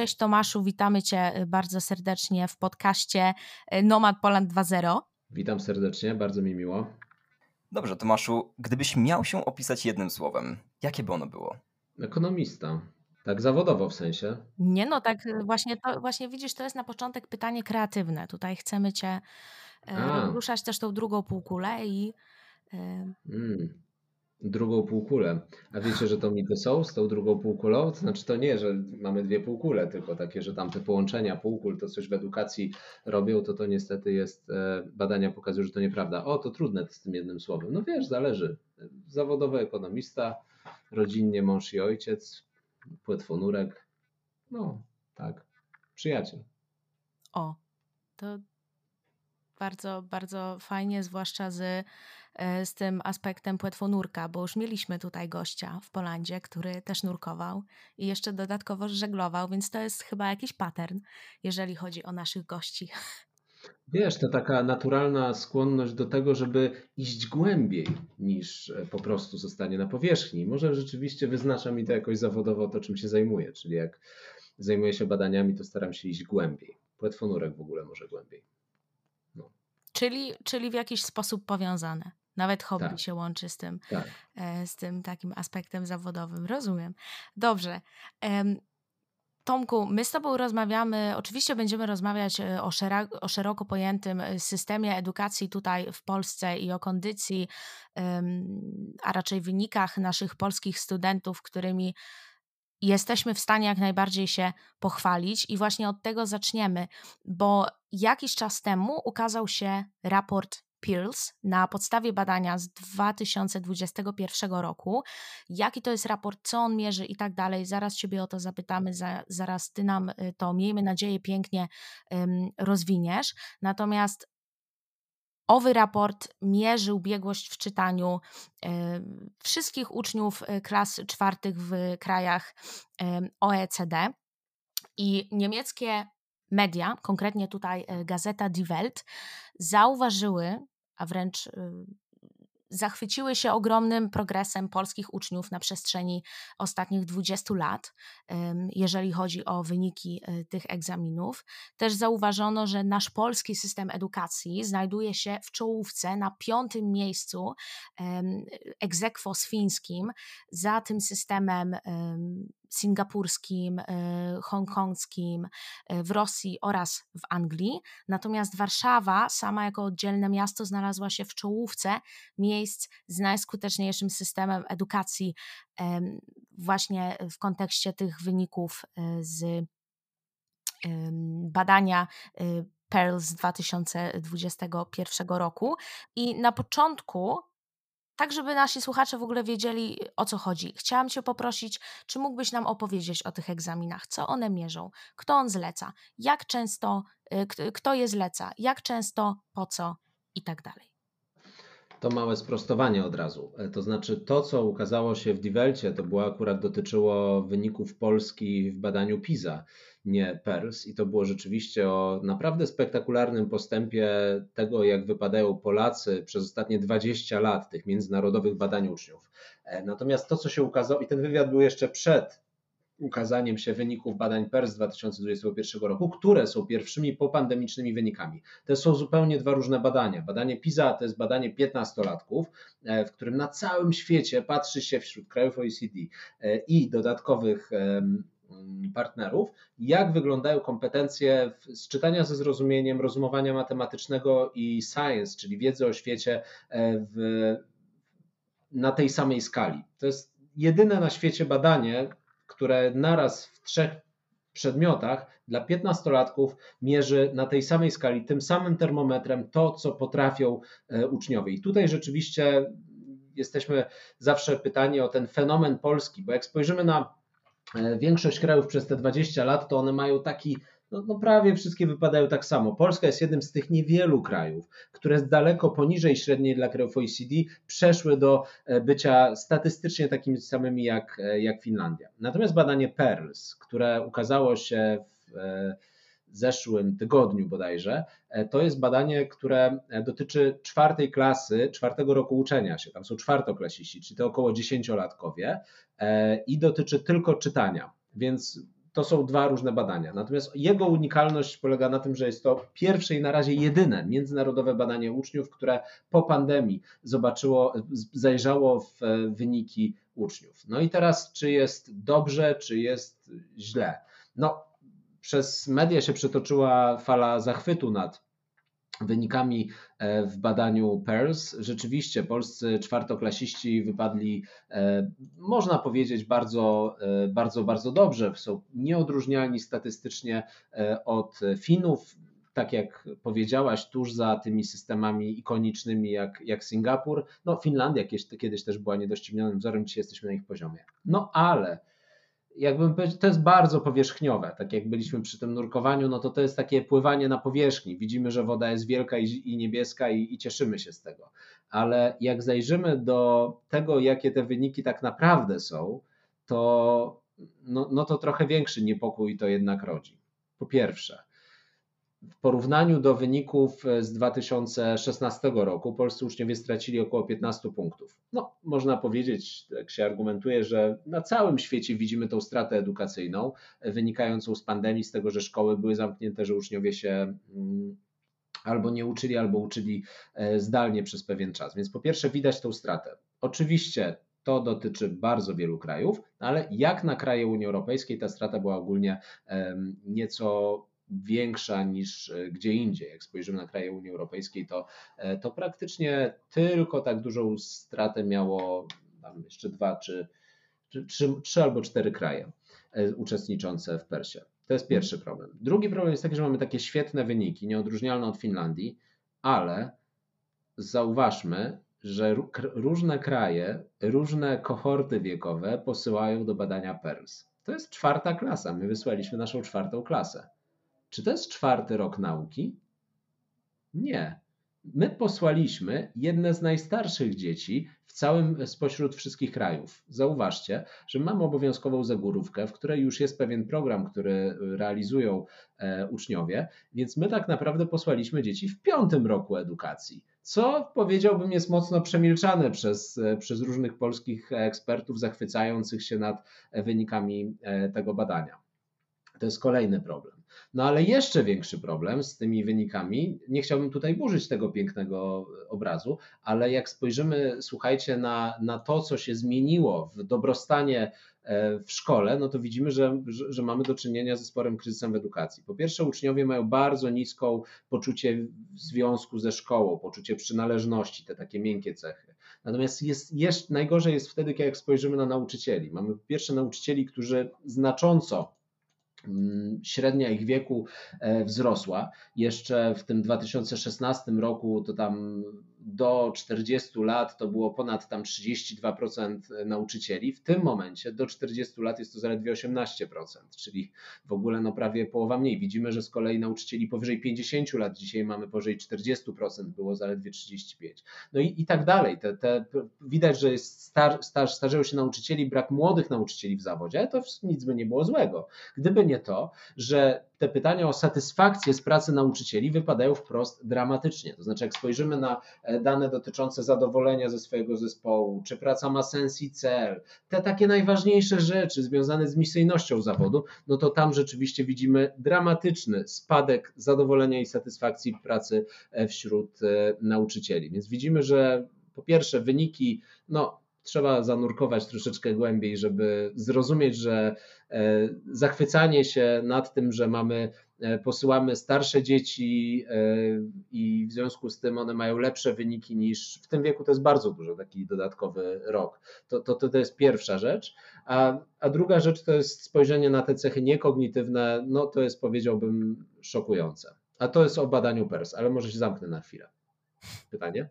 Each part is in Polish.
Cześć Tomaszu, witamy Cię bardzo serdecznie w podcaście Nomad Poland 2.0. Witam serdecznie, bardzo mi miło. Dobrze, Tomaszu, gdybyś miał się opisać jednym słowem, jakie by ono było? Ekonomista. Tak zawodowo w sensie. Nie no, tak właśnie, to, właśnie widzisz, to jest na początek pytanie kreatywne. Tutaj chcemy Cię A. ruszać też tą drugą półkulę i... Mm drugą półkulę. A wiecie, że to mity są z tą drugą półkulą? Znaczy to nie, że mamy dwie półkule, tylko takie, że tam te połączenia półkul to coś w edukacji robią, to to niestety jest, e, badania pokazują, że to nieprawda. O, to trudne z tym jednym słowem. No wiesz, zależy. Zawodowy ekonomista, rodzinnie mąż i ojciec, płetwonurek, no tak, przyjaciel. O, to bardzo, bardzo fajnie, zwłaszcza z z tym aspektem płetwonurka, bo już mieliśmy tutaj gościa w Polandzie, który też nurkował i jeszcze dodatkowo żeglował, więc to jest chyba jakiś pattern, jeżeli chodzi o naszych gości. Wiesz, to taka naturalna skłonność do tego, żeby iść głębiej niż e, po prostu zostanie na powierzchni. Może rzeczywiście wyznacza mi to jakoś zawodowo to, czym się zajmuję, czyli jak zajmuję się badaniami, to staram się iść głębiej. Płetwonurek w ogóle może głębiej. No. Czyli, czyli w jakiś sposób powiązane. Nawet hobby tak. się łączy z tym, tak. E, z tym takim aspektem zawodowym. Rozumiem. Dobrze. Tomku, my z Tobą rozmawiamy, oczywiście będziemy rozmawiać e, o, o, szeroko pojętym e, systemie edukacji tutaj w Polsce i o kondycji, a raczej wynikach naszych polskich studentów, którymi jesteśmy w stanie jak najbardziej się pochwalić i właśnie od tego zaczniemy, bo jakiś czas temu ukazał się raport Pearls na podstawie badania z 2021 roku. Jaki to jest raport, co on mierzy i tak dalej. Zaraz Ciebie o to zapytamy, za, zaraz Ty nam y, to, miejmy nadzieję, pięknie um, rozwiniesz. Natomiast Owy raport mierzył biegłość w czytaniu wszystkich uczniów y, klas czwartych w krajach OECD. I niemieckie media, konkretnie tutaj gazeta Die Welt, zauważyły, a wręcz y, zachwyciły się ogromnym progresem polskich uczniów na przestrzeni ostatnich 20 lat, jeżeli chodzi o wyniki e, tych egzaminów. Też zauważono, że nasz polski system edukacji znajduje się w czołówce na piątym miejscu egzekwo z fińskim za tym systemem singapurskim, e, hongkongskim, e, w Rosji oraz w Anglii. Natomiast Warszawa, sama jako oddzielne miasto, znalazła się w czołówce miejsc z najskuteczniejszym systemem edukacji, właśnie w kontekście tych wyników e, z badania Pearl z 2021 roku. I na początku tak żeby nasi słuchacze w ogóle wiedzieli o co chodzi. Chciałam Cię poprosić, czy mógłbyś nam opowiedzieć o tych egzaminach, co one mierzą, kto on zleca, jak często, y, kto je zleca, jak często, po co? I tak dalej. To małe sprostowanie od razu. E, to znaczy, to co ukazało się w Divelcie, to było akurat dotyczyło wyników Polski w badaniu PISA, nie PERS, i to było rzeczywiście o naprawdę spektakularnym postępie tego, jak wypadają Polacy przez ostatnie 20 lat tych międzynarodowych badań uczniów. E, natomiast to, co się ukazało, i ten wywiad był jeszcze przed ukazaniem się wyników badań PERS 2021 roku, które są pierwszymi popandemicznymi wynikami. To są zupełnie dwa różne badania. Badanie PISA to jest badanie 15-latków, e, w którym na całym świecie patrzy się wśród krajów OECD e, i dodatkowych partnerów, jak wyglądają kompetencje z czytania ze zrozumieniem, rozumowania matematycznego i science, czyli wiedzy o świecie e, w, na tej samej skali. To jest jedyne na świecie badanie, które naraz w trzech przedmiotach dla 15-latków mierzy na tej samej skali, tym samym termometrem to, co potrafią e, uczniowie. I tutaj rzeczywiście jesteśmy zawsze pytani o ten fenomen polski, bo jak spojrzymy na większość krajów przez te 20 lat, to one mają taki no, no, prawie wszystkie wypadają tak samo. Polska jest jednym z tych niewielu krajów, które daleko poniżej średniej dla krajów OECD przeszły do e, bycia statystycznie takimi samymi jak, e, jak Finlandia. Natomiast badanie PERLS, które ukazało się w e, zeszłym tygodniu bodajże, to jest badanie, które dotyczy czwartej klasy, czwartego roku uczenia się. Tam są czwartoklasiści, czyli to około dziesięciolatkowie i dotyczy tylko czytania. Więc to są dwa różne badania. Natomiast jego unikalność polega na tym, że jest to pierwsze i na razie jedyne międzynarodowe badanie uczniów, które po pandemii zobaczyło, zajrzało w wyniki uczniów. No i teraz, czy jest dobrze, czy jest źle? No, przez media się przetoczyła fala zachwytu nad wynikami e, w badaniu PERS. Rzeczywiście polscy czwartoklasiści wypadli, e, można powiedzieć, bardzo, e, bardzo, bardzo dobrze. Są nieodróżnialni statystycznie od Finów. Tak jak powiedziałaś, tuż za tymi systemami ikonicznymi jak, jak Singapur. No, Finlandia kiedyś, kiedyś też była niedoścignionym wzorem, dzisiaj jesteśmy na ich poziomie. No ale jakbym powiedział, to jest bardzo powierzchniowe. Tak jak byliśmy przy tym nurkowaniu, no to to jest takie pływanie na powierzchni. Widzimy, że woda jest wielka i, i niebieska i, i, cieszymy się z tego. Ale jak zajrzymy do tego, jakie te wyniki tak naprawdę są, to, no, no to trochę większy niepokój to jednak rodzi. Po pierwsze, w porównaniu do wyników z 2016 roku polscy uczniowie stracili około 15 punktów. No, można powiedzieć, jak się argumentuje, że na całym świecie widzimy tą stratę edukacyjną wynikającą z pandemii, z tego, że szkoły były zamknięte, że uczniowie się mm, albo nie uczyli, albo uczyli e, zdalnie przez pewien czas. Więc po pierwsze widać tą stratę. Oczywiście to dotyczy bardzo wielu krajów, ale jak na kraje Unii Europejskiej ta strata była ogólnie nieco większa niż e, gdzie indziej. Jak spojrzymy na kraje Unii Europejskiej, to, e, to praktycznie tylko tak dużą stratę miało tam jeszcze dwa czy, czy trzy, trzy albo cztery kraje e, uczestniczące w Persie. To jest pierwszy problem. Drugi problem jest taki, że mamy takie świetne wyniki, nieodróżnialne od Finlandii, ale zauważmy, że różne kraje, różne kohorty wiekowe posyłają do badania PERS. To jest czwarta klasa. My wysłaliśmy naszą czwartą klasę. Czy to jest czwarty rok nauki? Nie. My posłaliśmy jedne z najstarszych dzieci w całym spośród wszystkich krajów. Zauważcie, że mamy obowiązkową zagórówkę, w której już jest pewien program, który realizują e, uczniowie, więc my tak naprawdę posłaliśmy dzieci w piątym roku edukacji, co powiedziałbym jest mocno przemilczane przez, e, przez różnych polskich ekspertów zachwycających się nad wynikami e, tego badania. To jest kolejny problem. No ale jeszcze większy problem z tymi wynikami, nie chciałbym tutaj burzyć tego pięknego obrazu, ale jak spojrzymy, słuchajcie, na, na to, co się zmieniło w dobrostanie e, w szkole, no to widzimy, że, że, mamy do czynienia ze sporym kryzysem w edukacji. Po pierwsze, uczniowie mają bardzo niską poczucie związku ze szkołą, poczucie przynależności, te takie miękkie cechy. Natomiast jest, jest, najgorzej jest wtedy, jak spojrzymy na nauczycieli. Mamy po pierwsze nauczycieli, którzy znacząco średnia ich wieku e, wzrosła. Jeszcze w tym 2016 roku to tam do 40 lat to było ponad tam 32% nauczycieli. W tym momencie do 40 lat jest to zaledwie 18%, czyli w ogóle no prawie połowa mniej. Widzimy, że z kolei nauczycieli powyżej 50 lat dzisiaj mamy powyżej 40%, było zaledwie 35%. No i, i tak dalej. Te, te, widać, że jest star, star, starzeją się nauczycieli, brak młodych nauczycieli w zawodzie, ale to nic by nie było złego. Gdyby nie to, że te pytania o satysfakcję z pracy nauczycieli wypadają wprost dramatycznie. To znaczy, jak spojrzymy na e, dane dotyczące zadowolenia ze swojego zespołu, czy praca ma sens i cel, te takie najważniejsze rzeczy związane z misyjnością zawodu, no to tam rzeczywiście widzimy dramatyczny spadek zadowolenia i satysfakcji pracy e, wśród e, nauczycieli. Więc widzimy, że po pierwsze wyniki, no trzeba zanurkować troszeczkę głębiej, żeby zrozumieć, że e, zachwycanie się nad tym, że mamy, e, posyłamy starsze dzieci e, i w związku z tym one mają lepsze wyniki niż w tym wieku, to jest bardzo dużo, taki dodatkowy rok. To, to, to jest pierwsza rzecz. A, a druga rzecz to jest spojrzenie na te cechy niekognitywne, no to jest powiedziałbym szokujące. A to jest o badaniu PERS, ale może się zamknę na chwilę. Pytanie?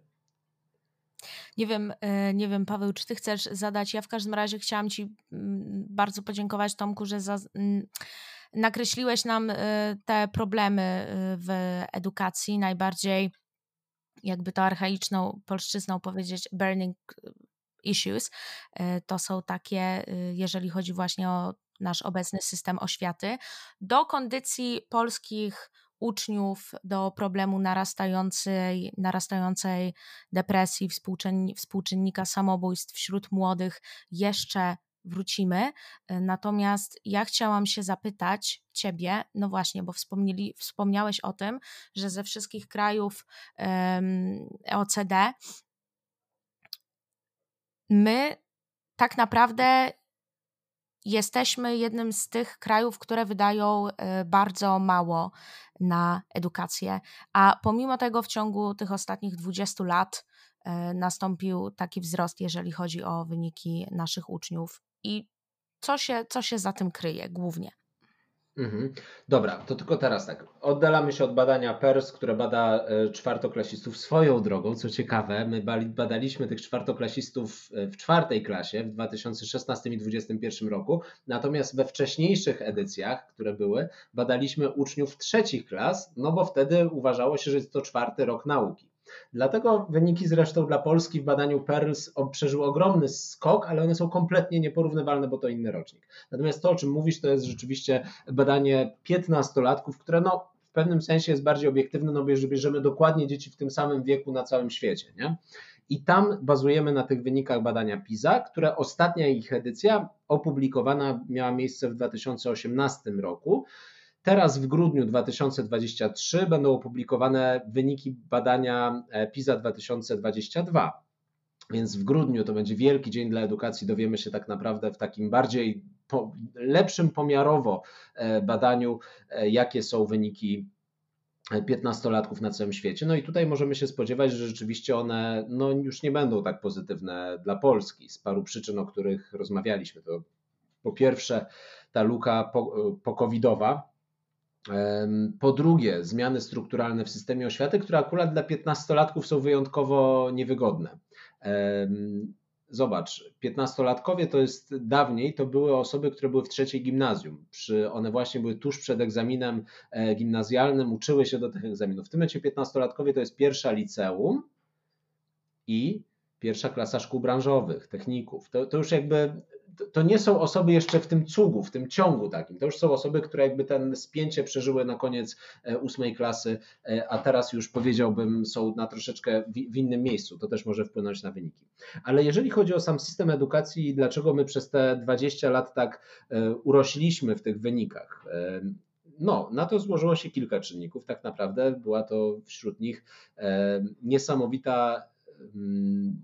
Nie wiem, e, nie wiem, Paweł, czy ty chcesz zadać? Ja w każdym razie chciałam ci mm, bardzo podziękować, Tomku, że za, nakreśliłeś nam e, te problemy e, w edukacji, najbardziej jakby to archaiczną polszczyzną powiedzieć burning issues. To są takie, jeżeli chodzi właśnie o nasz obecny system oświaty, do kondycji polskich uczniów do problemu narastającej, narastającej depresji, współczynnika samobójstw wśród młodych jeszcze wrócimy. Natomiast ja chciałam się zapytać Ciebie, no właśnie, bo wspomnieli, wspomniałeś o tym, że ze wszystkich krajów um, OECD my tak naprawdę jesteśmy jednym z tych krajów, które wydają e, bardzo mało na edukację, a pomimo tego w ciągu tych ostatnich 20 lat e, nastąpił taki wzrost, jeżeli chodzi o wyniki naszych uczniów. I co się, co się za tym kryje głównie? Mhm. Dobra, to tylko teraz tak. Oddalamy się od badania PERS, które bada e, czwartoklasistów swoją drogą. Co ciekawe, my badaliśmy tych czwartoklasistów e, w czwartej klasie w 2016 i 2021 roku, natomiast we wcześniejszych edycjach, które były, badaliśmy uczniów trzecich klas, no bo wtedy uważało się, że jest to czwarty rok nauki. Dlatego wyniki zresztą dla Polski w badaniu PERLS przeżyły ogromny skok, ale one są kompletnie nieporównywalne, bo to inny rocznik. Natomiast to, o czym mówisz, to jest rzeczywiście badanie 15-latków, które no, w pewnym sensie jest bardziej obiektywne, no bo jeżeli bierzemy dokładnie dzieci w tym samym wieku na całym świecie. Nie? I tam bazujemy na tych wynikach badania PISA, które ostatnia ich edycja opublikowana miała miejsce w 2018 roku. Teraz w grudniu 2023 będą opublikowane wyniki badania e, PISA 2022. Więc w grudniu to będzie wielki dzień dla edukacji. Dowiemy się tak naprawdę w takim bardziej po, lepszym pomiarowo e, badaniu, e, jakie są wyniki 15-latków na całym świecie. No i tutaj możemy się spodziewać, że rzeczywiście one no, już nie będą tak pozytywne dla Polski z paru przyczyn, o których rozmawialiśmy. To po pierwsze ta luka po-covidowa, po drugie, zmiany strukturalne w systemie oświaty, które akurat dla 15-latków są wyjątkowo niewygodne. Zobacz, 15-latkowie to jest dawniej, to były osoby, które były w trzeciej gimnazjum. Przy, one właśnie były tuż przed egzaminem e, gimnazjalnym, uczyły się do tych egzaminów. W tym momencie 15-latkowie to jest pierwsza liceum i pierwsza klasa szkół branżowych, techników. To, to już jakby to nie są osoby jeszcze w tym cugu, w tym ciągu takim. To już są osoby, które jakby ten spięcie przeżyły na koniec e, ósmej klasy, e, a teraz już powiedziałbym są na troszeczkę w innym miejscu. To też może wpłynąć na wyniki. Ale jeżeli chodzi o sam system edukacji i dlaczego my przez te 20 lat tak e, urośliśmy w tych wynikach, no, na to złożyło się kilka czynników. Tak naprawdę była to wśród nich niesamowita mm,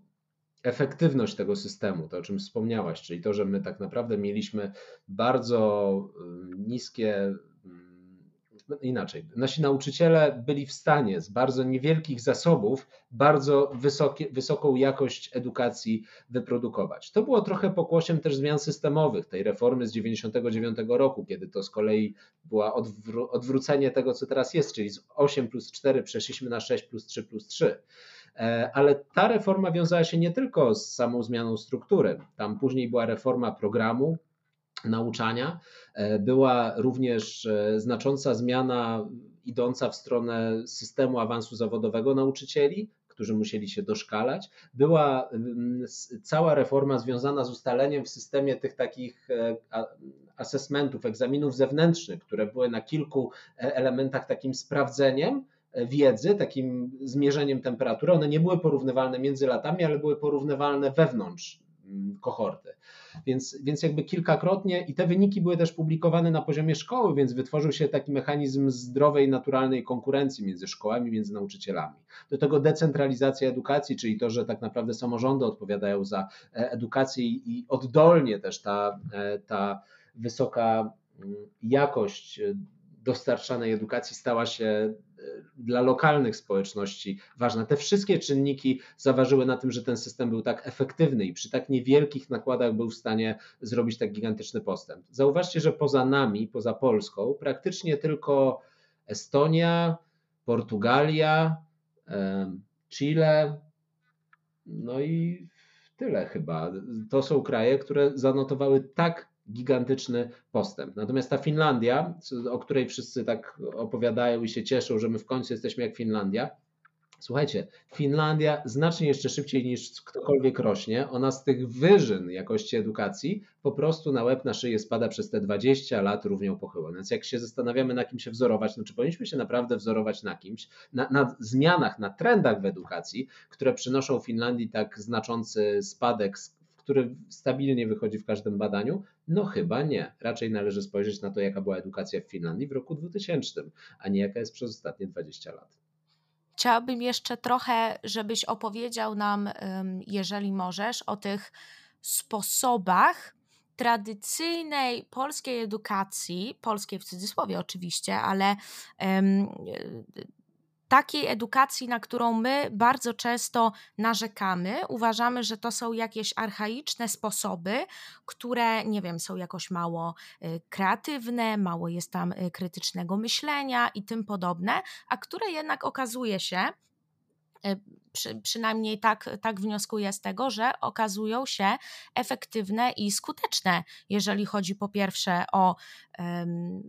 efektywność tego systemu, to o czym wspomniałaś, czyli to, że my tak naprawdę mieliśmy bardzo niskie, mm, inaczej, nasi nauczyciele byli w stanie z bardzo niewielkich zasobów bardzo wysokie, wysoką jakość edukacji wyprodukować. To było trochę pokłosiem też zmian systemowych, tej reformy z 1999 roku, kiedy to z kolei była odwró odwrócenie tego, co teraz jest, czyli z 8 plus 4 przeszliśmy na 6 plus 3 plus 3. E, ale ta reforma wiązała się nie tylko z samą zmianą struktury. Tam później była reforma programu nauczania, e, była również e, znacząca zmiana idąca w stronę systemu awansu zawodowego nauczycieli, którzy musieli się doszkalać. Była mm, cała reforma związana z ustaleniem w systemie tych takich assessmentów, egzaminów zewnętrznych, które były na kilku elementach takim sprawdzeniem, wiedzy, takim zmierzeniem temperatury. One nie były porównywalne między latami, ale były porównywalne wewnątrz mm, kohorty. Więc, więc jakby kilkakrotnie i te wyniki były też publikowane na poziomie szkoły, więc wytworzył się taki mechanizm zdrowej, naturalnej konkurencji między szkołami, między nauczycielami. Do tego decentralizacja edukacji, czyli to, że tak naprawdę samorządy odpowiadają za e, edukację i oddolnie też ta, e, ta wysoka mm, jakość e, dostarczanej edukacji stała się e, dla lokalnych społeczności ważna. Te wszystkie czynniki zaważyły na tym, że ten system był tak efektywny i przy tak niewielkich nakładach był w stanie zrobić tak gigantyczny postęp. Zauważcie, że poza nami, poza Polską, praktycznie tylko Estonia, Portugalia, Chile, no i tyle chyba. To są kraje, które zanotowały tak gigantyczny postęp. Natomiast ta Finlandia, o której wszyscy tak opowiadają i się cieszą, że my w końcu jesteśmy jak Finlandia, Słuchajcie, Finlandia znacznie jeszcze szybciej niż ktokolwiek rośnie. Ona z tych wyżyn jakości edukacji po prostu na łeb na szyję spada przez te 20 lat równią pochyłą. Więc jak się zastanawiamy, na kim się wzorować, no czy powinniśmy się naprawdę wzorować na kimś, na, na zmianach, na trendach w edukacji, które przynoszą Finlandii tak znaczący spadek który stabilnie wychodzi w każdym badaniu? No chyba nie. Raczej należy spojrzeć na to, jaka była edukacja w Finlandii w roku 2000, a nie jaka jest przez ostatnie 20 lat. Chciałabym jeszcze trochę, żebyś opowiedział nam, jeżeli możesz, o tych sposobach tradycyjnej polskiej edukacji, polskiej w cudzysłowie oczywiście, ale takiej edukacji, na którą my bardzo często narzekamy, uważamy, że to są jakieś archaiczne sposoby, które, nie wiem, są jakoś mało y, kreatywne, mało jest tam y, krytycznego myślenia i tym podobne, a które jednak okazuje się, y, przy, przynajmniej tak, tak wnioskuję z tego, że okazują się efektywne i skuteczne, jeżeli chodzi po pierwsze o um,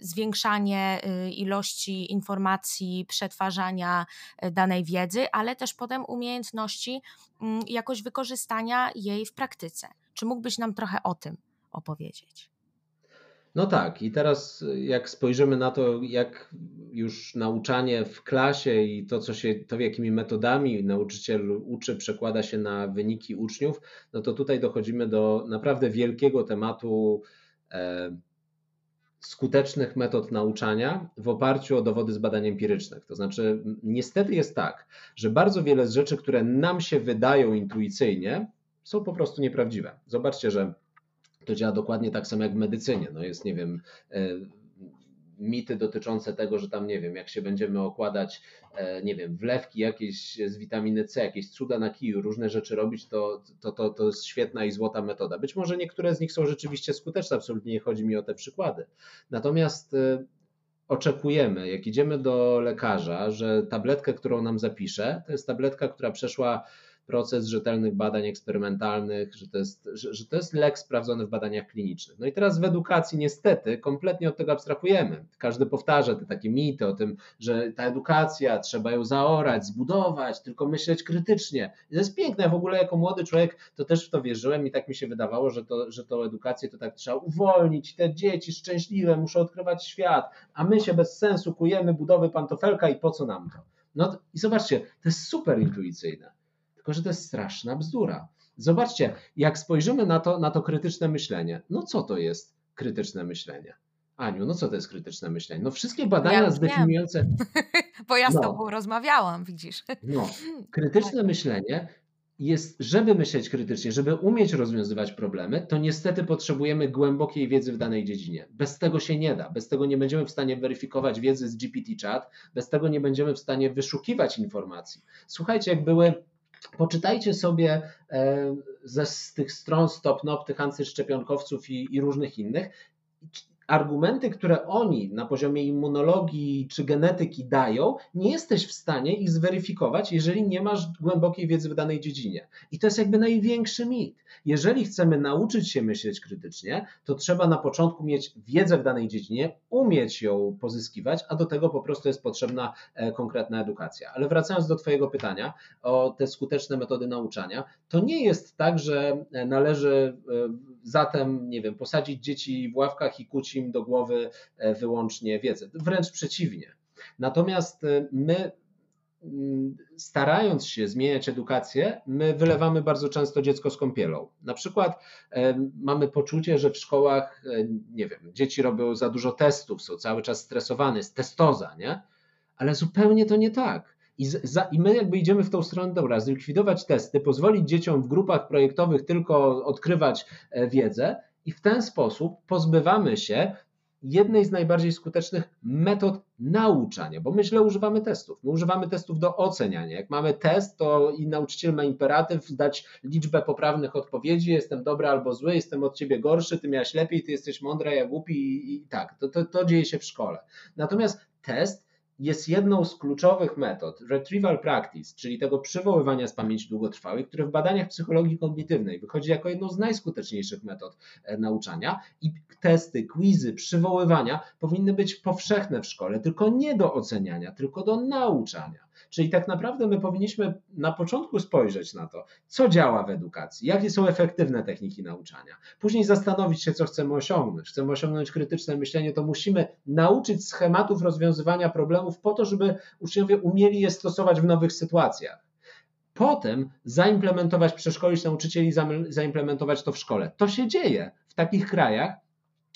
zwiększanie y, ilości informacji, przetwarzania y, danej wiedzy, ale też potem umiejętności mm, jakoś wykorzystania jej w praktyce. Czy mógłbyś nam trochę o tym opowiedzieć? No tak, i teraz jak spojrzymy na to, jak już nauczanie w klasie i to, co się, to jakimi metodami nauczyciel uczy, przekłada się na wyniki uczniów, no to tutaj dochodzimy do naprawdę wielkiego tematu e, skutecznych metod nauczania w oparciu o dowody z badań empirycznych. To znaczy, niestety jest tak, że bardzo wiele z rzeczy, które nam się wydają intuicyjnie, są po prostu nieprawdziwe. Zobaczcie, że to działa dokładnie tak samo jak w medycynie. No jest, nie wiem, e, mity dotyczące tego, że tam, nie wiem, jak się będziemy okładać, e, nie wiem, wlewki jakieś z witaminy C, jakieś cuda na kiju, różne rzeczy robić, to, to, to, to jest świetna i złota metoda. Być może niektóre z nich są rzeczywiście skuteczne, absolutnie nie chodzi mi o te przykłady. Natomiast e, oczekujemy, jak idziemy do lekarza, że tabletkę, którą nam zapisze, to jest tabletka, która przeszła proces rzetelnych badań eksperymentalnych, że to, jest, że, że to jest lek sprawdzony w badaniach klinicznych. No i teraz w edukacji niestety kompletnie od tego abstrahujemy. Każdy powtarza te takie mity o tym, że ta edukacja trzeba ją zaorać, zbudować, tylko myśleć krytycznie. I to jest piękne. Ja w ogóle jako młody człowiek to też w to wierzyłem i tak mi się wydawało, że to, że to edukację to tak trzeba uwolnić. Te dzieci szczęśliwe muszą odkrywać świat, a my się bez sensu kujemy budowy pantofelka i po co nam to? No i zobaczcie, to jest super intuicyjne. Tylko, że to jest straszna bzdura. Zobaczcie, jak spojrzymy na to, na to krytyczne myślenie. No co to jest krytyczne myślenie? Aniu, no co to jest krytyczne myślenie? No wszystkie badania ja zdefiniujące... Bo ja z no. tobą rozmawiałam, widzisz. No, krytyczne myślenie jest, żeby myśleć krytycznie, żeby umieć rozwiązywać problemy, to niestety potrzebujemy głębokiej wiedzy w danej dziedzinie. Bez tego się nie da. Bez tego nie będziemy w stanie weryfikować wiedzy z GPT-chat, bez tego nie będziemy w stanie wyszukiwać informacji. Słuchajcie, jak były Poczytajcie sobie e, ze z tych stron Stop tych antyszczepionkowców i, i różnych innych argumenty, które oni na poziomie immunologii czy genetyki dają, nie jesteś w stanie ich zweryfikować, jeżeli nie masz głębokiej wiedzy w danej dziedzinie. I to jest jakby największy mit. Jeżeli chcemy nauczyć się myśleć krytycznie, to trzeba na początku mieć wiedzę w danej dziedzinie, umieć ją pozyskiwać, a do tego po prostu jest potrzebna e, konkretna edukacja. Ale wracając do Twojego pytania o te skuteczne metody nauczania, to nie jest tak, że e, należy e, zatem, nie wiem, posadzić dzieci w ławkach i im do głowy wyłącznie wiedzę. Wręcz przeciwnie. Natomiast my Mm, starając się zmieniać edukację, my wylewamy bardzo często dziecko z kąpielą. Na przykład mamy poczucie, że w szkołach, e, nie wiem, dzieci robią za dużo testów, są cały czas stresowane, jest testoza, nie? Ale zupełnie to nie tak. I, za, I my jakby idziemy w tą stronę, dobra, zlikwidować testy, pozwolić dzieciom w grupach projektowych tylko odkrywać e, wiedzę i w ten sposób pozbywamy się jednej z najbardziej skutecznych metod nauczania, bo my źle używamy testów. My używamy testów do oceniania. Jak mamy test, to i nauczyciel ma imperatyw dać liczbę poprawnych odpowiedzi, jestem dobry albo zły, jestem od ciebie gorszy, ty miałeś lepiej, ty jesteś mądry, ja głupi i, i tak, to, to, to dzieje się w szkole. Natomiast test jest jedną z kluczowych metod retrieval practice, czyli tego przywoływania z pamięci długotrwałej, które w badaniach psychologii kognitywnej wychodzi jako jedną z najskuteczniejszych metod e, nauczania i testy, quizy, przywoływania powinny być powszechne w szkole, tylko nie do oceniania, tylko do nauczania. Czyli tak naprawdę my powinniśmy na początku spojrzeć na to, co działa w edukacji, jakie są efektywne techniki nauczania. Później zastanowić się, co chcemy osiągnąć. Chcemy osiągnąć krytyczne myślenie, to musimy nauczyć schematów rozwiązywania problemów po to, żeby uczniowie umieli je stosować w nowych sytuacjach potem zaimplementować, przeszkolić nauczycieli, zaimplementować to w szkole. To się dzieje w takich krajach,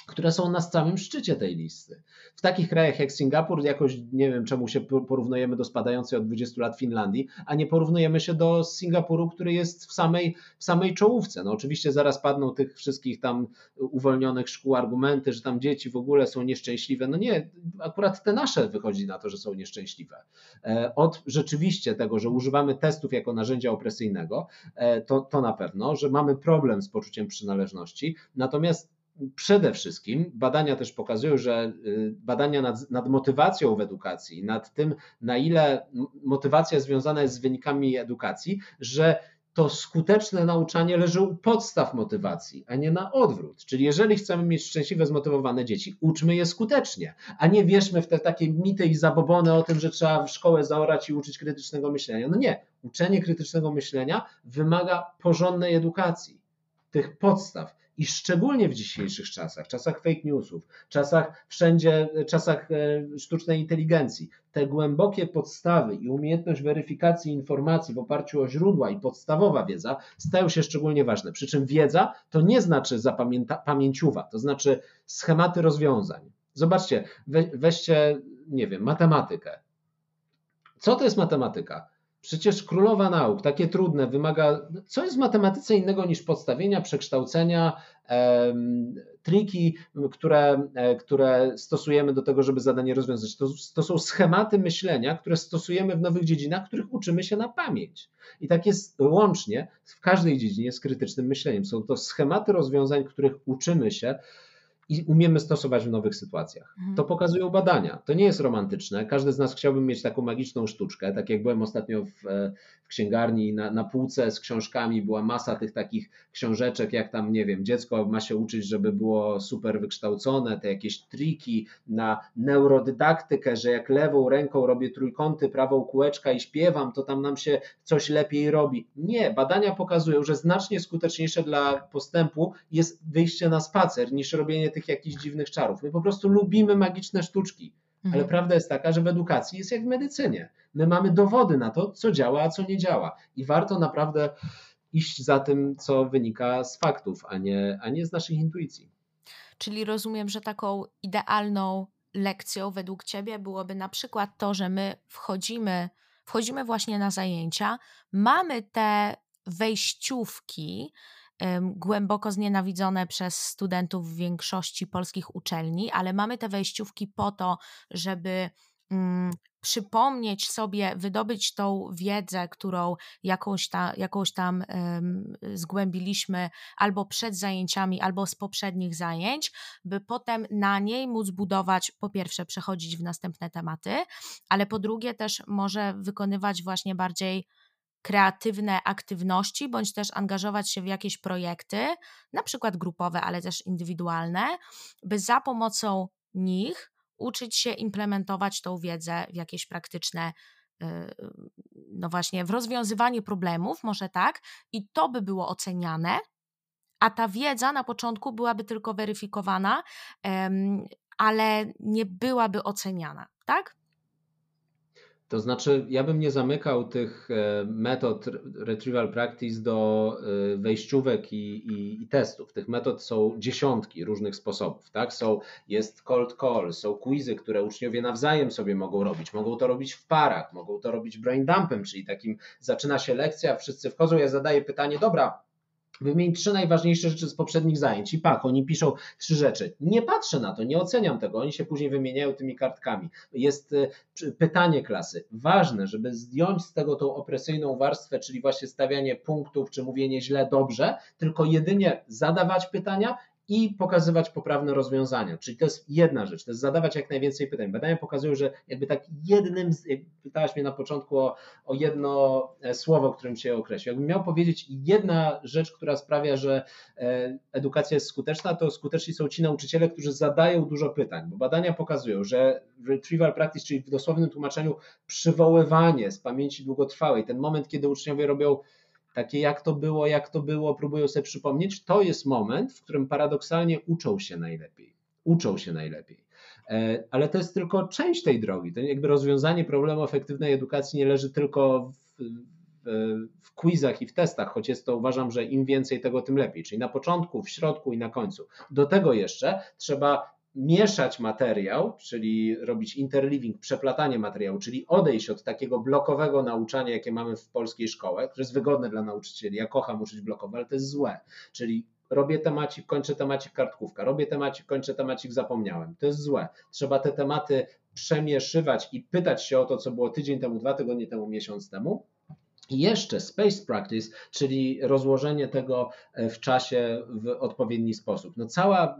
które są na samym szczycie tej listy. W takich krajach jak Singapur, jakoś nie wiem czemu się porównujemy do spadającej od 20 lat Finlandii, a nie porównujemy się do Singapuru, który jest w samej, w samej czołówce. No oczywiście zaraz padną tych wszystkich tam uwolnionych szkół argumenty, że tam dzieci w ogóle są nieszczęśliwe. No nie, akurat te nasze wychodzi na to, że są nieszczęśliwe. E, od rzeczywiście tego, że używamy testów jako narzędzia opresyjnego, e, to, to na pewno, że mamy problem z poczuciem przynależności, natomiast przede wszystkim badania też pokazują, że y, badania nad, nad, motywacją w edukacji, nad tym, na ile motywacja związana jest z wynikami edukacji, że to skuteczne nauczanie leży u podstaw motywacji, a nie na odwrót. Czyli jeżeli chcemy mieć szczęśliwe, zmotywowane dzieci, uczmy je skutecznie, a nie wierzmy w te takie mity i zabobony o tym, że trzeba w szkołę zaorać i uczyć krytycznego myślenia. No nie, uczenie krytycznego myślenia wymaga porządnej edukacji, tych podstaw i szczególnie w dzisiejszych czasach, czasach fake newsów, czasach wszędzie, czasach e, sztucznej inteligencji, te głębokie podstawy i umiejętność weryfikacji informacji w oparciu o źródła i podstawowa wiedza stają się szczególnie ważne. Przy czym wiedza to nie znaczy zapamięta, pamięciuwa, to znaczy schematy rozwiązań. Zobaczcie, we, weźcie, nie wiem, matematykę. Co to jest matematyka? Przecież królowa nauk, takie trudne, wymaga. Co jest w matematyce innego niż podstawienia, przekształcenia, triki, które, e, które stosujemy do tego, żeby zadanie rozwiązać. To, to są schematy myślenia, które stosujemy w nowych dziedzinach, których uczymy się na pamięć. I tak jest łącznie w każdej dziedzinie z krytycznym myśleniem. Są to schematy rozwiązań, których uczymy się i umiemy stosować w nowych sytuacjach. Mhm. To pokazują badania. To nie jest romantyczne. Każdy z nas chciałby mieć taką magiczną sztuczkę. Tak jak byłem ostatnio w, e, w księgarni, na, na półce z książkami była masa tych takich książeczek, jak tam, nie wiem, dziecko ma się uczyć, żeby było super wykształcone, te jakieś triki na neurodydaktykę, że jak lewą ręką robię trójkąty, prawą kółeczka i śpiewam, to tam nam się coś lepiej robi. Nie, badania pokazują, że znacznie skuteczniejsze dla postępu jest wyjście na spacer niż robienie tych jakichś dziwnych czarów. My po prostu lubimy magiczne sztuczki. Mhm. Ale prawda jest taka, że w edukacji jest jak w medycynie. My mamy dowody na to, co działa, a co nie działa. I warto naprawdę iść za tym, co wynika z faktów, a nie, a nie z naszych intuicji. Czyli rozumiem, że taką idealną lekcją według Ciebie byłoby na przykład to, że my wchodzimy, wchodzimy właśnie na zajęcia, mamy te wejściówki, głęboko znienawidzone przez studentów większości polskich uczelni, ale mamy te wejściówki po to, żeby mm, przypomnieć sobie, wydobyć tą wiedzę, którą jakąś, ta, jakąś tam zgłębiliśmy albo przed zajęciami, albo z poprzednich zajęć, by potem na niej móc budować, po pierwsze, przechodzić w następne tematy, ale po drugie też może wykonywać właśnie bardziej kreatywne aktywności, bądź też angażować się w jakieś projekty, na przykład grupowe, ale też indywidualne, by za pomocą nich uczyć się implementować tą wiedzę w jakieś praktyczne y, no właśnie, w rozwiązywaniu problemów, może tak, i to by było oceniane, a ta wiedza na początku byłaby tylko weryfikowana, ale nie byłaby oceniana, tak? To znaczy, ja bym nie zamykał tych e, metod retrieval practice do e, wejściówek i, i, i, testów. Tych metod są dziesiątki różnych sposobów. Tak? Są, jest cold call, są quizy, które uczniowie nawzajem sobie mogą robić. Mogą to robić w parach, mogą to robić brain dumpem, czyli takim zaczyna się lekcja, wszyscy wchodzą, ja zadaję pytanie, dobra, Wymień trzy najważniejsze rzeczy z poprzednich zajęć. I pak, oni piszą trzy rzeczy. Nie patrzę na to, nie oceniam tego. Oni się później wymieniają tymi kartkami. Jest y, pytanie klasy. Ważne, żeby zdjąć z tego tą opresyjną warstwę, czyli właśnie stawianie punktów, czy mówienie źle, dobrze, tylko jedynie zadawać pytania i pokazywać poprawne rozwiązania. Czyli to jest jedna rzecz, to jest zadawać jak najwięcej pytań. Badania pokazują, że jakby tak jednym, z, pytałaś mnie na początku o, o jedno e, słowo, którym się określił. Jakbym miał powiedzieć jedna rzecz, która sprawia, że e, edukacja jest skuteczna, to skuteczni są ci nauczyciele, którzy zadają dużo pytań, bo badania pokazują, że retrieval practice, czyli w dosłownym tłumaczeniu przywoływanie z pamięci długotrwałej, ten moment, kiedy uczniowie robią takie jak to było, jak to było, próbują sobie przypomnieć, to jest moment, w którym paradoksalnie uczą się najlepiej. Uczą się najlepiej. E, ale to jest tylko część tej drogi. To jakby rozwiązanie problemu efektywnej edukacji nie leży tylko w, w quizach i w testach, choć jest to uważam, że im więcej tego, tym lepiej, czyli na początku, w środku i na końcu. Do tego jeszcze trzeba mieszać materiał, czyli robić interleaving, przeplatanie materiału, czyli odejść od takiego blokowego nauczania, jakie mamy w polskiej szkole, które jest wygodne dla nauczycieli. Ja kocham uczyć blokowo, ale to jest złe. Czyli robię temacik, kończę temacik kartkówka, robię temacik, kończę temacik zapomniałem. To jest złe. Trzeba te tematy przemieszywać i pytać się o to, co było tydzień temu, dwa tygodnie temu, miesiąc temu. I jeszcze space practice, czyli rozłożenie tego w czasie w odpowiedni sposób. No cała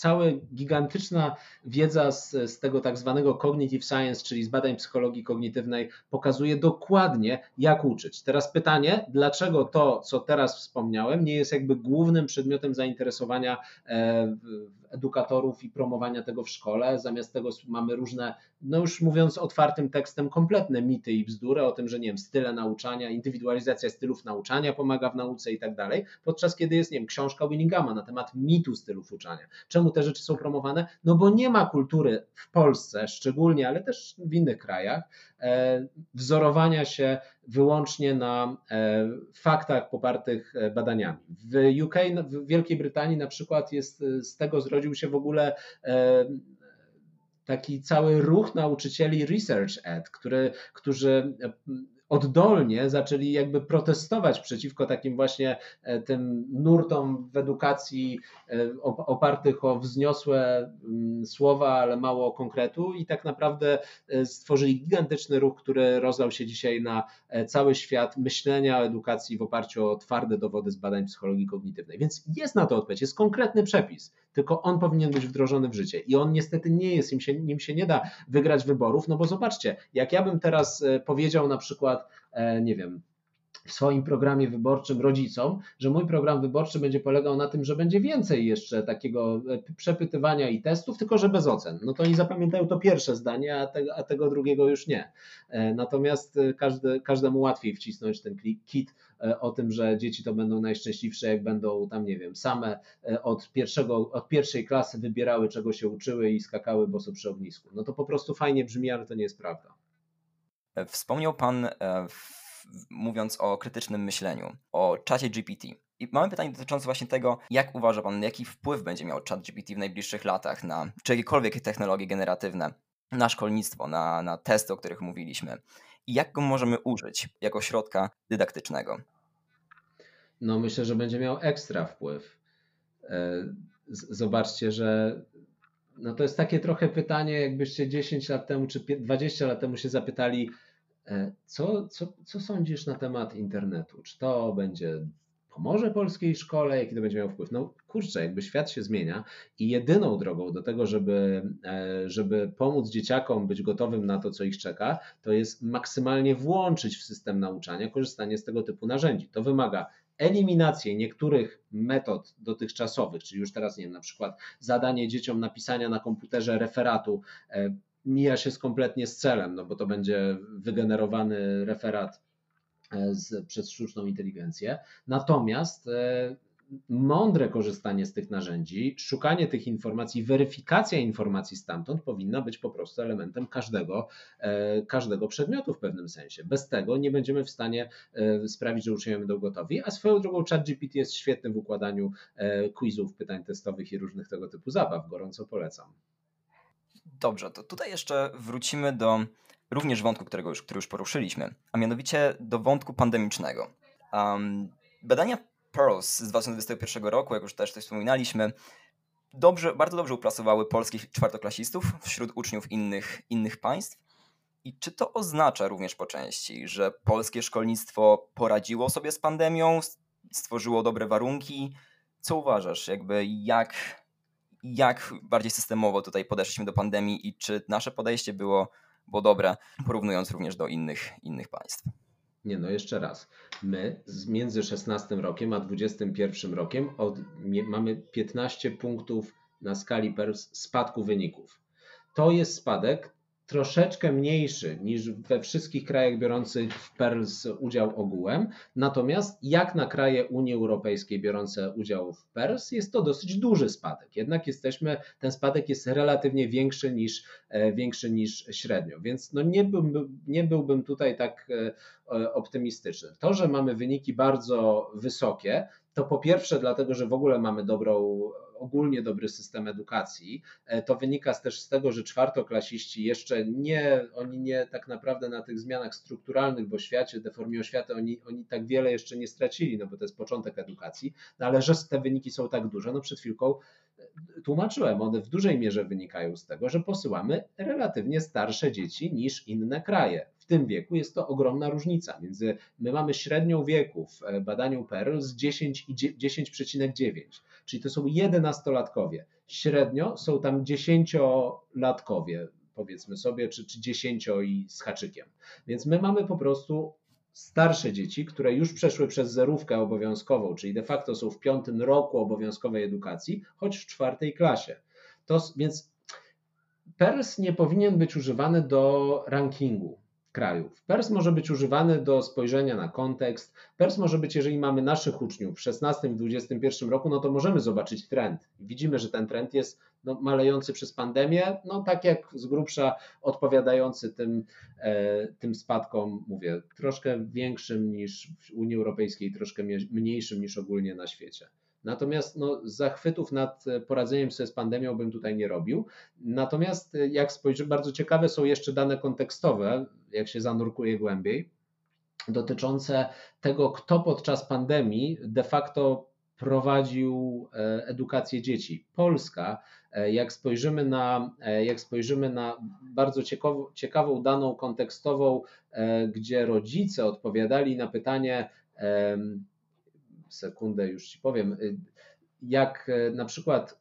cała gigantyczna wiedza z, z tego tak zwanego cognitive science, czyli z badań psychologii kognitywnej, pokazuje dokładnie, jak uczyć. Teraz pytanie, dlaczego to, co teraz wspomniałem, nie jest jakby głównym przedmiotem zainteresowania e, edukatorów i promowania tego w szkole. Zamiast tego mamy różne, no już mówiąc otwartym tekstem, kompletne mity i bzdury o tym, że nie wiem, style nauczania, indywidualizacja stylów nauczania pomaga w nauce i tak dalej, podczas kiedy jest, nie wiem, książka Winningama na temat mitu stylów uczania. Czemu te rzeczy są promowane? No bo nie ma kultury w Polsce szczególnie, ale też w innych krajach, e, wzorowania się wyłącznie na e, faktach popartych e, badaniami. W UK, w Wielkiej Brytanii na przykład jest e, z tego zrodził się w ogóle taki cały ruch nauczycieli Research Ed, który, którzy oddolnie zaczęli jakby protestować przeciwko takim właśnie e, tym nurtom w edukacji e, opartych o wzniosłe mm, słowa, ale mało konkretu i tak naprawdę e, stworzyli gigantyczny ruch, który rozlał się dzisiaj na cały świat myślenia o edukacji w oparciu o twarde dowody z badań psychologii kognitywnej. Więc jest na to odpowiedź, jest konkretny przepis, tylko on powinien być wdrożony w życie i on niestety nie jest, nim się, nim się nie da wygrać wyborów, no bo zobaczcie, jak ja bym teraz powiedział na przykład E, nie wiem, w swoim programie wyborczym rodzicom, że mój program wyborczy będzie polegał na tym, że będzie więcej jeszcze takiego e, przepytywania i testów, tylko że bez ocen. No to oni zapamiętają to pierwsze zdanie, a, a tego drugiego już nie. E, natomiast każdy, każdemu łatwiej wcisnąć ten kit o tym, że dzieci to będą najszczęśliwsze, jak będą tam, nie wiem, same od, pierwszego, od pierwszej klasy wybierały, czego się uczyły i skakały boso przy ognisku. No to po prostu fajnie brzmi, ale to nie jest prawda. Wspomniał Pan, e, mówiąc o krytycznym myśleniu, o czacie GPT. I mamy pytanie dotyczące właśnie tego, jak uważa Pan, jaki wpływ będzie miał chat GPT w najbliższych latach na czy jakiekolwiek technologie generatywne, na szkolnictwo, na, na testy, o których mówiliśmy. I jak go możemy użyć jako środka dydaktycznego? No myślę, że będzie miał ekstra wpływ. E, zobaczcie, że no to jest takie trochę pytanie, jakbyście 10 lat temu czy 20 lat temu się zapytali, e, co, co, co sądzisz na temat internetu? Czy to będzie pomoże polskiej szkole, jaki to będzie miał wpływ? No kurczę, jakby świat się zmienia i jedyną drogą do tego, żeby, e, żeby pomóc dzieciakom być gotowym na to, co ich czeka, to jest maksymalnie włączyć w system nauczania korzystanie z tego typu narzędzi. To wymaga eliminację niektórych metod dotychczasowych, czyli już teraz nie wiem, na przykład zadanie dzieciom napisania na komputerze referatu e, mija się z kompletnie z celem, no bo to będzie wygenerowany referat e, z, przez sztuczną inteligencję. Natomiast e, mądre korzystanie z tych narzędzi, szukanie tych informacji, weryfikacja informacji stamtąd powinna być po prostu elementem każdego, e, każdego przedmiotu w pewnym sensie. Bez tego nie będziemy w stanie e, sprawić, że uczniowie będą gotowi, a swoją drogą ChatGPT jest świetny w układaniu e, quizów, pytań testowych i różnych tego typu zabaw. Gorąco polecam. Dobrze, to tutaj jeszcze wrócimy do również wątku, którego już, który już poruszyliśmy, a mianowicie do wątku pandemicznego. Um, badania Pearls z 2021 roku, jak już też coś wspominaliśmy, dobrze, bardzo dobrze uplasowały polskich czwartoklasistów wśród uczniów innych, innych państw. I czy to oznacza również po części, że polskie szkolnictwo poradziło sobie z pandemią, stworzyło dobre warunki? Co uważasz, jakby jak, jak bardziej systemowo tutaj podeszliśmy do pandemii i czy nasze podejście było, było dobre, porównując również do innych, innych państw? Nie, no jeszcze raz. My między 16 rokiem a 21 rokiem od, mamy 15 punktów na skali PERS spadku wyników. To jest spadek troszeczkę mniejszy niż we wszystkich krajach biorących w PERLS udział ogółem. Natomiast jak na kraje Unii Europejskiej biorące udział w PERLS jest to dosyć duży spadek. Jednak jesteśmy, ten spadek jest relatywnie większy niż, e, większy niż średnio, więc no nie, byłbym, nie byłbym tutaj tak e, optymistyczny. To, że mamy wyniki bardzo wysokie, to po pierwsze dlatego, że w ogóle mamy dobrą ogólnie dobry system edukacji. E, to wynika też z tego, że czwartoklasiści jeszcze nie, oni nie tak naprawdę na tych zmianach strukturalnych w oświacie, deformie oświaty, oni, oni tak wiele jeszcze nie stracili, no bo to jest początek edukacji, no ale że te wyniki są tak duże, no przed chwilką e, tłumaczyłem, one w dużej mierze wynikają z tego, że posyłamy relatywnie starsze dzieci niż inne kraje tym wieku jest to ogromna różnica. Między, my mamy średnią wieku w e, badaniu PERL z 10 i 10,9, czyli to są 11-latkowie. Średnio są tam 10-latkowie, powiedzmy sobie, czy, czy 10 i z haczykiem. Więc my mamy po prostu starsze dzieci, które już przeszły przez zerówkę obowiązkową, czyli de facto są w piątym roku obowiązkowej edukacji, choć w czwartej klasie. To, więc PERS nie powinien być używany do rankingu krajów. PERS może być używany do spojrzenia na kontekst. PERS może być, jeżeli mamy naszych uczniów w 16 i 21 roku, no to możemy zobaczyć trend. Widzimy, że ten trend jest no, malejący przez pandemię, no tak jak z grubsza odpowiadający tym, e, tym spadkom, mówię, troszkę większym niż w Unii Europejskiej, troszkę mniejszym niż ogólnie na świecie. Natomiast no, zachwytów nad poradzeniem sobie z pandemią bym tutaj nie robił. Natomiast jak spojrzymy, bardzo ciekawe są jeszcze dane kontekstowe, jak się zanurkuje głębiej, dotyczące tego, kto podczas pandemii de facto prowadził e, edukację dzieci. Polska, e, jak spojrzymy na, e, jak spojrzymy na bardzo ciekawą, ciekawą daną kontekstową, gdzie rodzice odpowiadali na pytanie, sekundę już Ci powiem, y, jak e, na przykład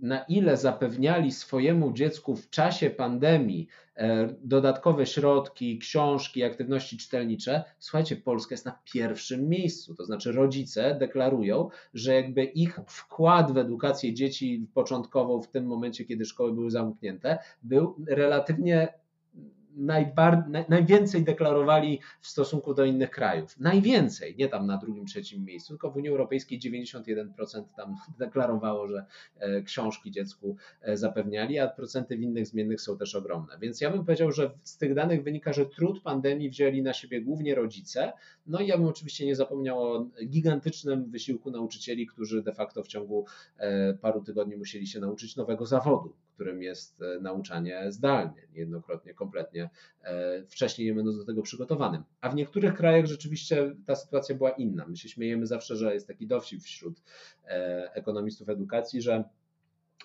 na ile zapewniali swojemu dziecku w czasie pandemii e, dodatkowe środki, książki, aktywności czytelnicze, słuchajcie, Polska jest na pierwszym miejscu. To znaczy, rodzice deklarują, że jakby ich wkład w edukację dzieci początkową w tym momencie, kiedy szkoły były zamknięte, był relatywnie najbar, najwięcej deklarowali w stosunku do innych krajów. Najwięcej, nie tam na drugim, trzecim miejscu, tylko w Unii Europejskiej 91% tam deklarowało, że e, książki dziecku e, zapewniali, a procenty w innych zmiennych są też ogromne. Więc ja bym powiedział, że z tych danych wynika, że trud pandemii wzięli na siebie głównie rodzice. No i ja bym oczywiście nie zapomniał o gigantycznym wysiłku nauczycieli, którzy de facto w ciągu e, paru tygodni musieli się nauczyć nowego zawodu, którym jest nauczanie zdalnie, niejednokrotnie kompletnie E, wcześniej nie będąc do tego przygotowanym. A w niektórych krajach rzeczywiście ta sytuacja była inna. My się śmiejemy zawsze, że jest taki dowcip wśród e, ekonomistów edukacji, że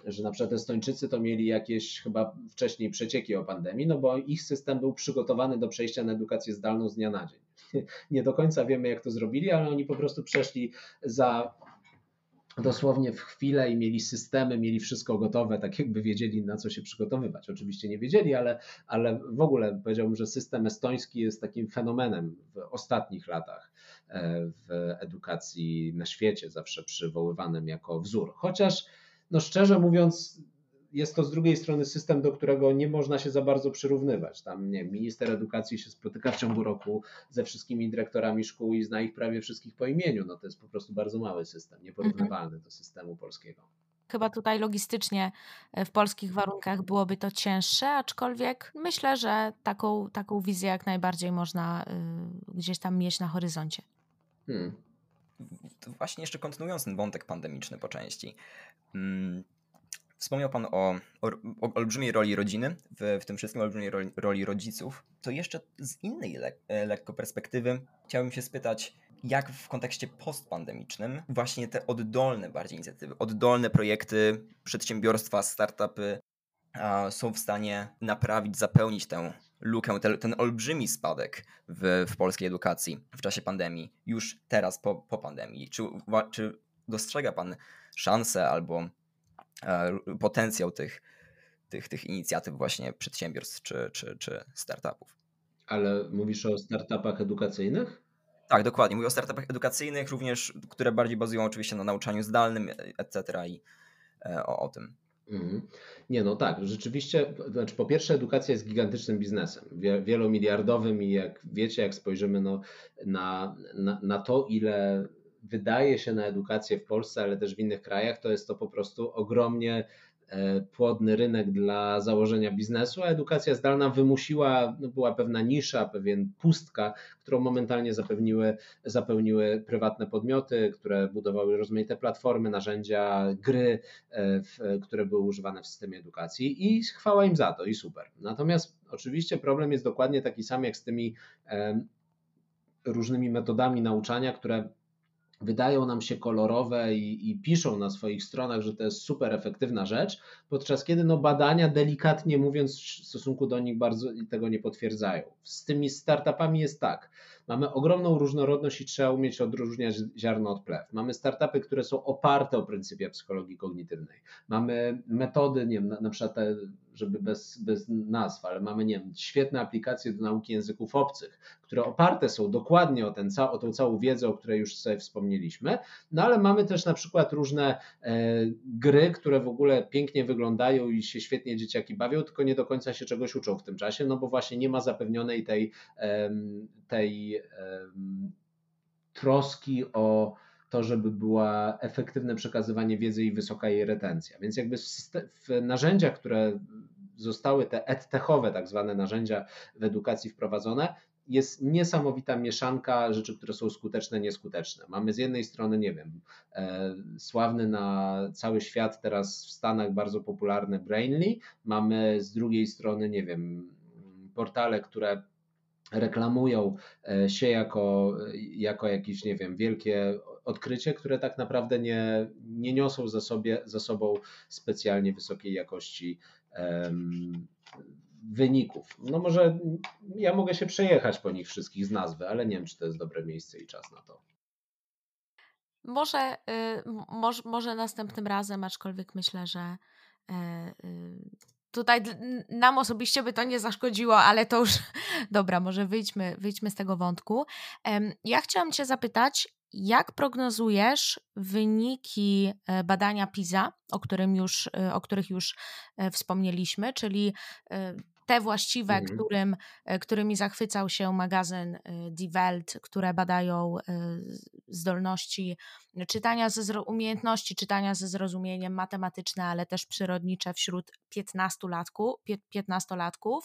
że na przykład Estończycy to mieli jakieś chyba wcześniej przecieki o pandemii, no bo ich system był przygotowany do przejścia na edukację zdalną z dnia na dzień. Nie do końca wiemy, jak to zrobili, ale oni po prostu przeszli za dosłownie w chwilę i mieli systemy, mieli wszystko gotowe, tak jakby wiedzieli na co się przygotowywać. Oczywiście nie wiedzieli, ale, ale w ogóle powiedziałbym, że system estoński jest takim fenomenem w ostatnich latach e, w edukacji na świecie, zawsze przywoływanym jako wzór. Chociaż no szczerze mówiąc, jest to z drugiej strony system, do którego nie można się za bardzo przyrównywać. Tam nie, minister edukacji się spotyka w ciągu roku ze wszystkimi dyrektorami szkół i zna ich prawie wszystkich po imieniu. No to jest po prostu bardzo mały system, nieporównywalny mhm. do systemu polskiego. Chyba tutaj logistycznie e, w polskich warunkach byłoby to cięższe, aczkolwiek myślę, że taką, taką wizję jak najbardziej można y, gdzieś tam mieć na horyzoncie. Hmm. Właśnie jeszcze kontynuując ten wątek pandemiczny po części. Hmm Wspomniał Pan o, o, o, olbrzymiej roli rodziny, w, w tym wszystkim olbrzymiej roli, roli rodziców. To jeszcze z innej le, e, lekko perspektywy chciałbym się spytać, jak w kontekście postpandemicznym właśnie te oddolne bardziej inicjatywy, oddolne projekty, przedsiębiorstwa, startupy są w stanie naprawić, zapełnić tę lukę, te, ten olbrzymi spadek w, w polskiej edukacji w czasie pandemii, już teraz po, po pandemii. Czy, czy dostrzega Pan szansę albo potencjał tych, tych, tych inicjatyw właśnie przedsiębiorstw czy, czy, czy startupów. Ale mówisz o startupach edukacyjnych? Tak, dokładnie. Mówię o startupach edukacyjnych, również, które bardziej bazują oczywiście na nauczaniu zdalnym, etc. i e, o, o tym. Mhm. Nie, no tak, rzeczywiście, znaczy po pierwsze edukacja jest gigantycznym biznesem, wielomiliardowym i jak wiecie, jak spojrzymy no, na, na, na to, ile wydaje się na edukację w Polsce, ale też w innych krajach, to jest to po prostu ogromnie E, płodny rynek dla założenia biznesu, a edukacja zdalna wymusiła, no była pewna nisza, pewien pustka, którą momentalnie zapewniły, zapełniły prywatne podmioty, które budowały rozmaite platformy, narzędzia, gry, e, które były używane w systemie edukacji i chwała im za to i super. Natomiast oczywiście problem jest dokładnie taki sam jak z tymi e, różnymi metodami nauczania, które wydają nam się kolorowe i, i, piszą na swoich stronach, że to jest super efektywna rzecz, podczas kiedy no, badania, delikatnie mówiąc, w stosunku do nich bardzo tego nie potwierdzają. Z tymi startupami jest tak. Mamy ogromną różnorodność i trzeba umieć odróżniać ziarno od plew. Mamy startupy, które są oparte o pryncypie psychologii kognitywnej. Mamy metody, nie wiem, na, na przykład te żeby bez, bez nazw, ale mamy, nie wiem, świetne aplikacje do nauki języków obcych, które oparte są dokładnie o, ten, o tą całą wiedzę, o której już sobie wspomnieliśmy, no ale mamy też na przykład różne e, gry, które w ogóle pięknie wyglądają i się świetnie dzieciaki bawią, tylko nie do końca się czegoś uczą w tym czasie, no bo właśnie nie ma zapewnionej tej, e, tej troski o to, żeby była efektywne przekazywanie wiedzy i wysoka jej retencja. Więc jakby w, narzędziach, które zostały te edtechowe, tak zwane narzędzia w edukacji wprowadzone, jest niesamowita mieszanka rzeczy, które są skuteczne, nieskuteczne. Mamy z jednej strony, nie wiem, e, sławny na cały świat teraz w Stanach bardzo popularny Brainly, mamy z drugiej strony, nie wiem, portale, które reklamują e, się jako, jako jakieś, nie wiem, wielkie odkrycie, które tak naprawdę nie, nie niosą za, sobie, za sobą specjalnie wysokiej jakości wyników. No może ja mogę się przejechać po nich wszystkich z nazwy, ale nie wiem, czy to jest dobre miejsce i czas na to. Może, y, może, może następnym razem, aczkolwiek myślę, że y, y, tutaj nam osobiście by to nie zaszkodziło, ale to już dobra, może wyjdźmy, wyjdźmy z tego wątku. Ja chciałam Cię zapytać, jak prognozujesz wyniki e, badania PISA, o, którym już, e, o których już e, wspomnieliśmy, czyli te właściwe, mhm. którym, e, którymi zachwycał się magazyn e, Die Welt, które badają e, zdolności czytania, ze, umiejętności czytania ze zrozumieniem matematyczne, ale też przyrodnicze wśród 15-latków, 15-latków.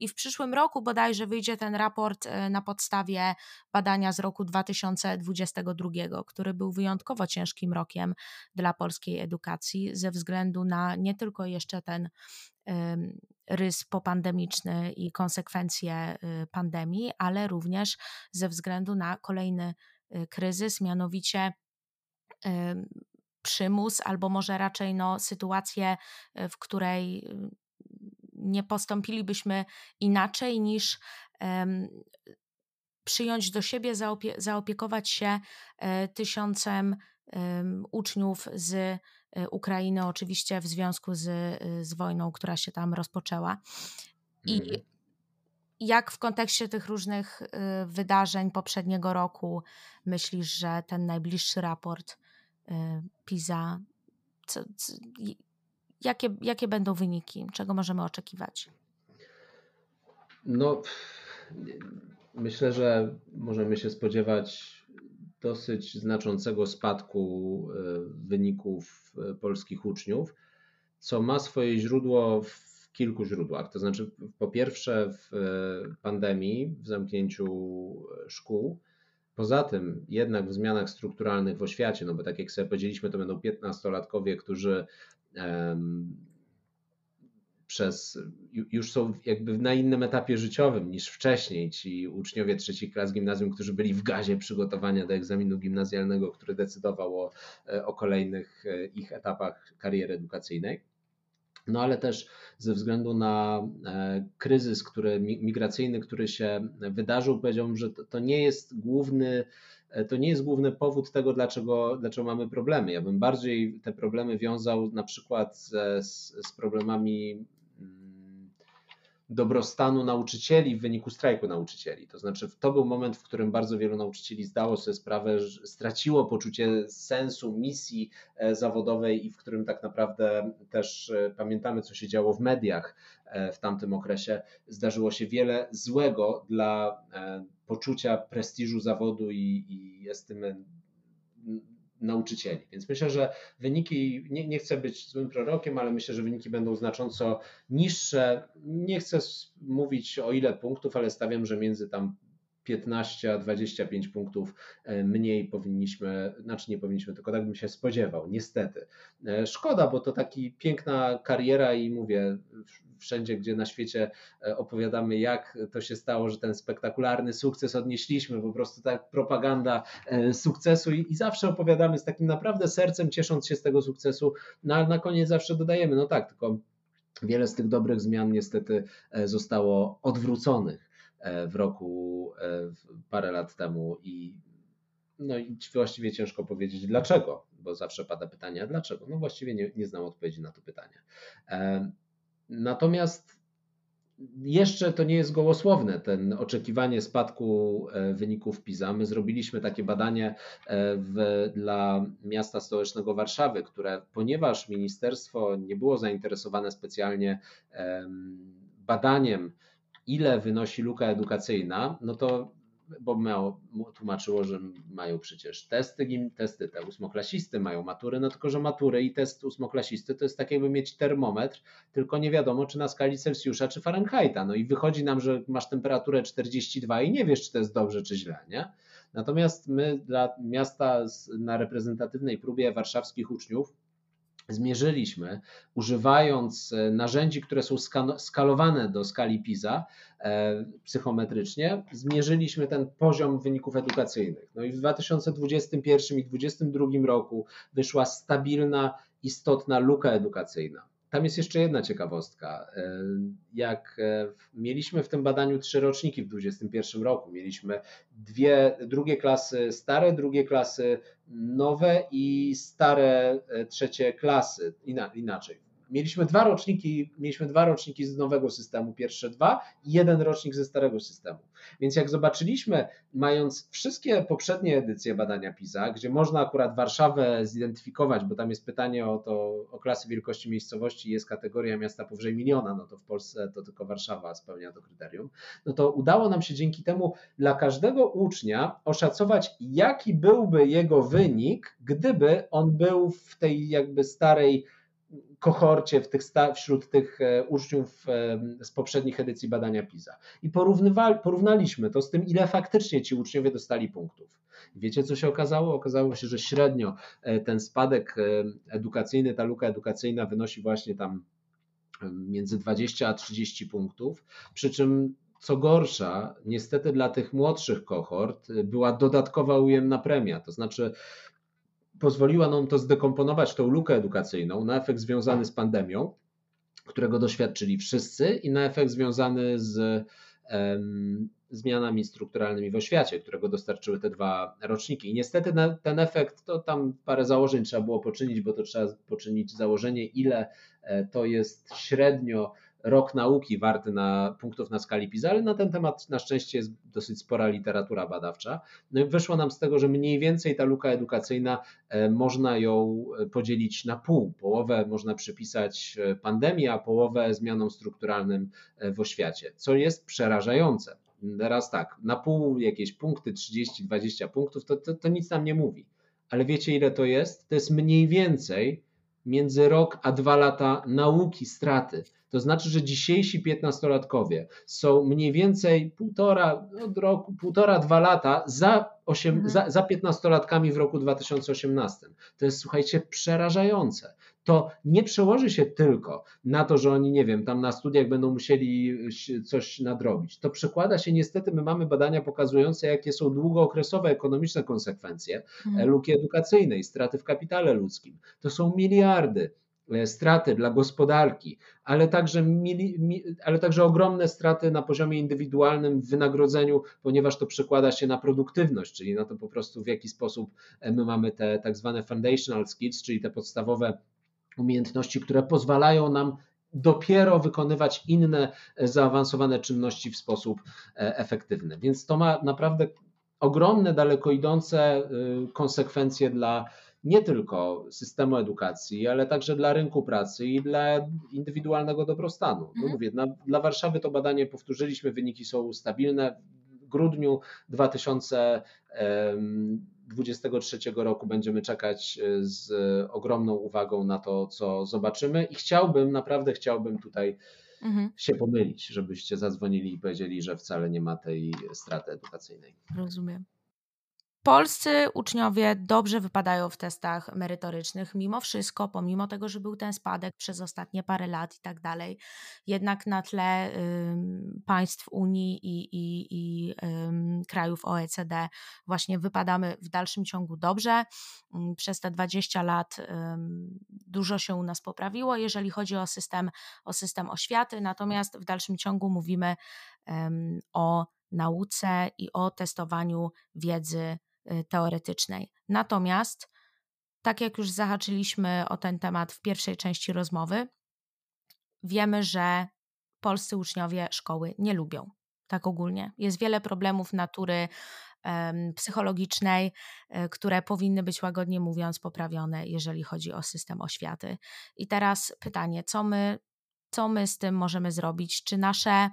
I w przyszłym roku bodajże wyjdzie ten raport na podstawie badania z roku 2022, który był wyjątkowo ciężkim rokiem dla polskiej edukacji ze względu na nie tylko jeszcze ten rys popandemiczny i konsekwencje y, pandemii, ale również ze względu na kolejny y, kryzys, mianowicie przymus, albo może raczej no, sytuację, y, w której nie postąpilibyśmy inaczej niż przyjąć do siebie, zaopie zaopiekować się tysiącem uczniów z Y, Ukrainy, oczywiście w związku z, y, z wojną, która się tam rozpoczęła. I mhm. jak w kontekście tych różnych y, wydarzeń poprzedniego roku myślisz, że ten najbliższy raport PISA, co, co, jakie, jakie będą wyniki? Czego możemy oczekiwać? No, myślę, że możemy się spodziewać dosyć znaczącego spadku e, wyników e, polskich uczniów, co ma swoje źródło w kilku źródłach. To znaczy, po pierwsze, w e, pandemii, w zamknięciu szkół. Poza tym, jednak w zmianach strukturalnych w oświacie, no bo tak jak sobie powiedzieliśmy, to będą 15-latkowie, którzy przez, już są jakby na innym etapie życiowym niż wcześniej. Ci uczniowie trzecich klas gimnazjum, którzy byli w gazie przygotowania do egzaminu gimnazjalnego, który decydował o, e, o kolejnych e, ich etapach kariery edukacyjnej. No ale też ze względu na e, kryzys który, migracyjny, który się wydarzył, powiedziałbym, że to, to nie jest główny to nie jest główny powód tego, dlaczego, dlaczego mamy problemy. Ja bym bardziej te problemy wiązał na przykład z, z problemami dobrostanu nauczycieli w wyniku strajku nauczycieli. To znaczy, to był moment, w którym bardzo wielu nauczycieli zdało sobie sprawę, że straciło poczucie sensu, misji e, zawodowej i w którym tak naprawdę też e, pamiętamy, co się działo w mediach e, w tamtym okresie. Zdarzyło się wiele złego dla poczucia prestiżu zawodu i, i nauczycieli. Więc myślę, że wyniki, nie, nie, chcę być złym prorokiem, ale myślę, że wyniki będą znacząco niższe. Nie chcę mówić o ile punktów, ale stawiam, że między tam 15 a 25 punktów e, mniej powinniśmy, znaczy nie powinniśmy, tylko tak bym się spodziewał, niestety. E, szkoda, bo to taki piękna kariera i mówię, wszędzie, gdzie na świecie e, opowiadamy, jak to się stało, że ten spektakularny sukces odnieśliśmy, po prostu tak propaganda sukcesu i, i zawsze opowiadamy z takim naprawdę sercem, ciesząc się z tego sukcesu, no ale na koniec zawsze dodajemy, no tak, tylko wiele z tych dobrych zmian niestety zostało odwróconych. E, w roku e, parę lat temu i no i właściwie ciężko powiedzieć dlaczego, bo zawsze pada pytanie, a dlaczego? No właściwie nie, nie znam odpowiedzi na to pytanie. E, natomiast jeszcze to nie jest gołosłowne, ten oczekiwanie spadku wyników PISA. My zrobiliśmy takie badanie w, dla miasta stołecznego Warszawy, które, ponieważ ministerstwo nie było zainteresowane specjalnie badaniem ile wynosi luka edukacyjna, no to bo miało, tłumaczyło, że mają przecież testy, testy te ósmoklasisty mają matury, no tylko, że matury i test ósmoklasisty to jest tak jakby mieć termometr, tylko nie wiadomo, czy na skali Celsjusza, czy Fahrenheita, no i wychodzi nam, że masz temperaturę 42 i nie wiesz, czy to jest dobrze, czy źle, nie? Natomiast my dla miasta na reprezentatywnej próbie warszawskich uczniów zmierzyliśmy, używając e, narzędzi, które są skalowane do skali PISA e, psychometrycznie, zmierzyliśmy ten poziom wyników edukacyjnych. No i w 2021 i 2022 roku wyszła stabilna, istotna luka edukacyjna. Tam jest jeszcze jedna ciekawostka. E, jak mieliśmy w tym badaniu trzy roczniki w 2021 roku, mieliśmy dwie, drugie klasy stare, drugie klasy nowe i stare e, trzecie klasy, inaczej. Mieliśmy dwa roczniki, mieliśmy dwa roczniki z nowego systemu, pierwsze dwa i jeden rocznik ze starego systemu. Więc jak zobaczyliśmy, mając wszystkie poprzednie edycje badania PISA, gdzie można akurat Warszawę zidentyfikować, bo tam jest pytanie o to, o klasy wielkości miejscowości, jest kategoria miasta powyżej miliona, no to w Polsce to tylko Warszawa spełnia to kryterium, no to udało nam się dzięki temu dla każdego ucznia oszacować, jaki byłby jego wynik, gdyby on był w tej jakby starej kohorcie w tych, wśród tych e, uczniów e, z poprzednich edycji badania PISA. I porównaliśmy to z tym, ile faktycznie ci uczniowie dostali punktów. Wiecie, co się okazało? Okazało się, że średnio e, ten spadek edukacyjny, ta luka edukacyjna wynosi właśnie tam między 20 a 30 punktów, przy czym co gorsza, niestety dla tych młodszych kohort była dodatkowa ujemna premia, to znaczy pozwoliła nam to zdekomponować tą lukę edukacyjną na efekt związany z pandemią, którego doświadczyli wszyscy, i na efekt związany z zmianami strukturalnymi w oświacie, którego dostarczyły te dwa roczniki. I niestety na, ten efekt, to tam parę założeń trzeba było poczynić, bo to trzeba poczynić założenie, ile e, to jest średnio rok nauki warty na punktów na skali PISA, ale na ten temat na szczęście jest dosyć spora literatura badawcza. No i wyszło nam z tego, że mniej więcej ta luka edukacyjna e, można ją e, podzielić na pół. Połowę można przypisać e, pandemii, a połowę zmianom strukturalnym w oświacie, co jest przerażające. Teraz tak, na pół jakieś punkty, 30-20 punktów, to, to, to nic nam nie mówi. Ale wiecie ile to jest? To jest mniej więcej między rok a dwa lata nauki straty. To znaczy, że dzisiejsi piętnastolatkowie są mniej więcej półtora, od roku, półtora, dwa lata za, osiem, mhm. za, za piętnastolatkami w roku 2018. To jest, słuchajcie, przerażające. To nie przełoży się tylko na to, że oni, nie wiem, tam na studiach będą musieli coś nadrobić. To przekłada się niestety, my mamy badania pokazujące, jakie są długookresowe ekonomiczne konsekwencje mhm. luki edukacyjnej, straty w kapitale ludzkim. To są miliardy straty dla gospodarki, ale także, ale także ogromne straty na poziomie indywidualnym w wynagrodzeniu, ponieważ to przekłada się na produktywność, czyli na to po prostu w jaki sposób e, my mamy te tak zwane foundational skills, czyli te podstawowe umiejętności, które pozwalają nam dopiero wykonywać inne zaawansowane czynności w sposób efektywny. Więc to ma naprawdę ogromne, daleko idące konsekwencje dla nie tylko systemu edukacji, ale także dla rynku pracy i dla indywidualnego dobrostanu. No mhm. mówię, na, dla Warszawy to badanie powtórzyliśmy, wyniki są stabilne. W grudniu 2023 roku będziemy czekać e, z ogromną uwagą na to, co zobaczymy i chciałbym, naprawdę chciałbym tutaj mhm. się pomylić, żebyście zadzwonili i powiedzieli, że wcale nie ma tej straty edukacyjnej. Rozumiem. Polscy uczniowie dobrze wypadają w testach merytorycznych, mimo wszystko, pomimo tego, że był ten spadek przez ostatnie parę lat i tak dalej. Jednak na tle y, państw Unii i, i, i y, krajów OECD właśnie wypadamy w dalszym ciągu dobrze. Przez te 20 lat y, dużo się u nas poprawiło, jeżeli chodzi o system, o system oświaty, natomiast w dalszym ciągu mówimy o nauce i o testowaniu wiedzy teoretycznej. Natomiast, tak jak już zahaczyliśmy o ten temat w pierwszej części rozmowy, wiemy, że polscy uczniowie szkoły nie lubią. Tak ogólnie. Jest wiele problemów natury psychologicznej, y, które powinny być łagodnie mówiąc poprawione, jeżeli chodzi o system oświaty. I teraz pytanie, co my, co my z tym możemy zrobić? Czy nasze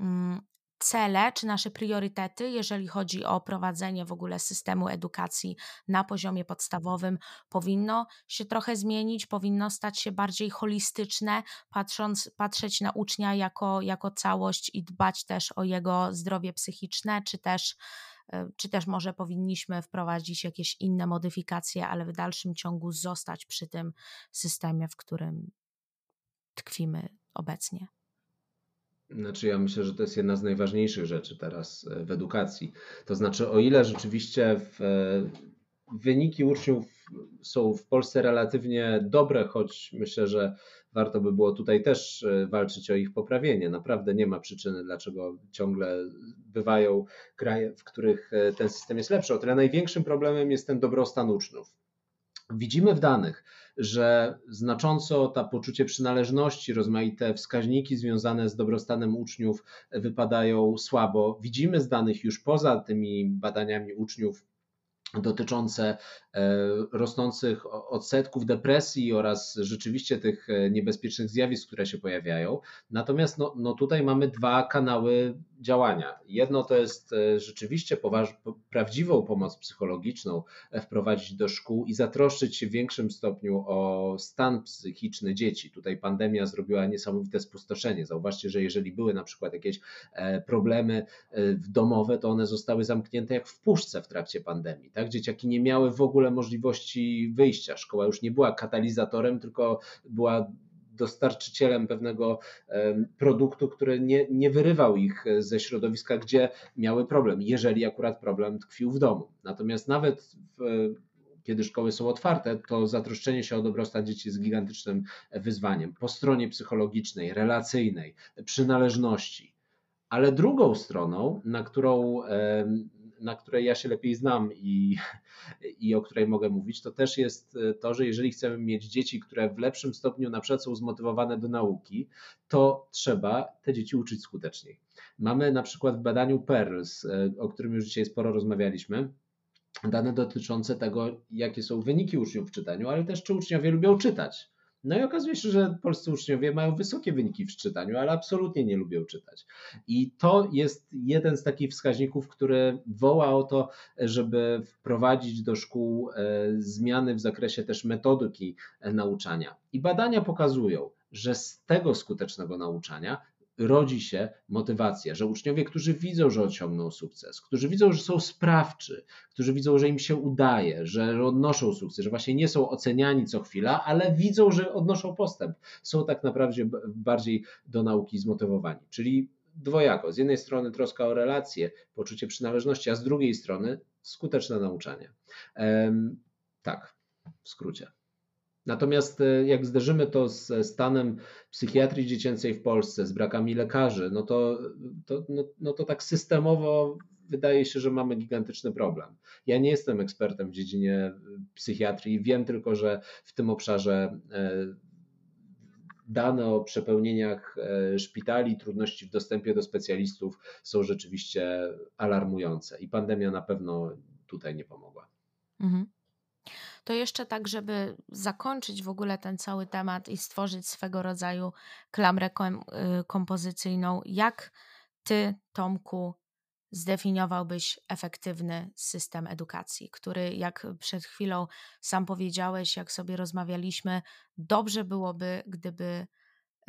mm, cele czy nasze priorytety, jeżeli chodzi o prowadzenie w ogóle systemu edukacji na poziomie podstawowym, powinno się trochę zmienić, powinno stać się bardziej holistyczne, patrząc, patrzeć na ucznia jako, jako całość i dbać też o jego zdrowie psychiczne, czy też e, czy też może powinniśmy wprowadzić jakieś inne modyfikacje, ale w dalszym ciągu zostać przy tym systemie, w którym tkwimy obecnie. Znaczy, ja myślę, że to jest jedna z najważniejszych rzeczy teraz e, w edukacji. To znaczy, o ile rzeczywiście w, e, wyniki uczniów są w Polsce relatywnie dobre, choć myślę, że warto by było tutaj też e, walczyć o ich poprawienie. Naprawdę nie ma przyczyny, dlaczego ciągle bywają kraje, w których ten system jest lepszy. O tyle największym problemem jest ten dobrostan uczniów. Widzimy w danych, że znacząco ta poczucie przynależności, rozmaite wskaźniki związane z dobrostanem uczniów wypadają słabo. Widzimy z danych już poza tymi badaniami uczniów dotyczące e, rosnących odsetków depresji oraz rzeczywiście tych e, niebezpiecznych zjawisk, które się pojawiają. Natomiast no, no tutaj mamy dwa kanały działania. Jedno to jest e, rzeczywiście poważ, prawdziwą pomoc psychologiczną wprowadzić do szkół i zatroszczyć się w większym stopniu o stan psychiczny dzieci. Tutaj pandemia zrobiła niesamowite spustoszenie. Zauważcie, że jeżeli były na przykład jakieś problemy domowe, to one zostały zamknięte jak w puszce w trakcie pandemii tak? Dzieciaki nie miały w ogóle możliwości wyjścia. Szkoła już nie była katalizatorem, tylko była dostarczycielem pewnego produktu, który nie, nie wyrywał ich ze środowiska, gdzie miały problem, jeżeli akurat problem tkwił w domu. Natomiast nawet w, kiedy szkoły są otwarte, to zatroszczenie się o dobrostan dzieci jest gigantycznym wyzwaniem po stronie psychologicznej, relacyjnej, przynależności. Ale drugą stroną, na którą na której ja się lepiej znam i, i o której mogę mówić, to też jest e, to, że jeżeli chcemy mieć dzieci, które w lepszym stopniu na przykład są zmotywowane do nauki, to trzeba te dzieci uczyć skuteczniej. Mamy na przykład w badaniu PERLS, e, o którym już dzisiaj sporo rozmawialiśmy, dane dotyczące tego, jakie są wyniki uczniów w czytaniu, ale też czy uczniowie lubią czytać. No i okazuje się, że polscy uczniowie mają wysokie wyniki w czytaniu, ale absolutnie nie lubią czytać. I to jest jeden z takich wskaźników, który woła o to, żeby wprowadzić do szkół e, zmiany w zakresie też metodyki e, nauczania. I badania pokazują, że z tego skutecznego nauczania rodzi się motywacja, że uczniowie, którzy widzą, że osiągną sukces, którzy widzą, że są sprawczy, którzy widzą, że im się udaje, że odnoszą sukces, że właśnie nie są oceniani co chwila, ale widzą, że odnoszą postęp, są tak naprawdę bardziej do nauki zmotywowani. Czyli dwojako. Z jednej strony troska o relacje, poczucie przynależności, a z drugiej strony skuteczne nauczanie. tak, w skrócie. Natomiast e, jak zderzymy to z stanem psychiatrii dziecięcej w Polsce, z brakami lekarzy, no to, to, no, no to tak systemowo wydaje się, że mamy gigantyczny problem. Ja nie jestem ekspertem w dziedzinie psychiatrii, wiem tylko, że w tym obszarze e, dane o przepełnieniach e, szpitali, trudności w dostępie do specjalistów są rzeczywiście alarmujące i pandemia na pewno tutaj nie pomogła. Mhm. To jeszcze tak, żeby zakończyć w ogóle ten cały temat i stworzyć swego rodzaju klamrę y, kompozycyjną, jak ty, Tomku, zdefiniowałbyś efektywny system edukacji, który, jak przed chwilą sam powiedziałeś, jak sobie rozmawialiśmy, dobrze byłoby, gdyby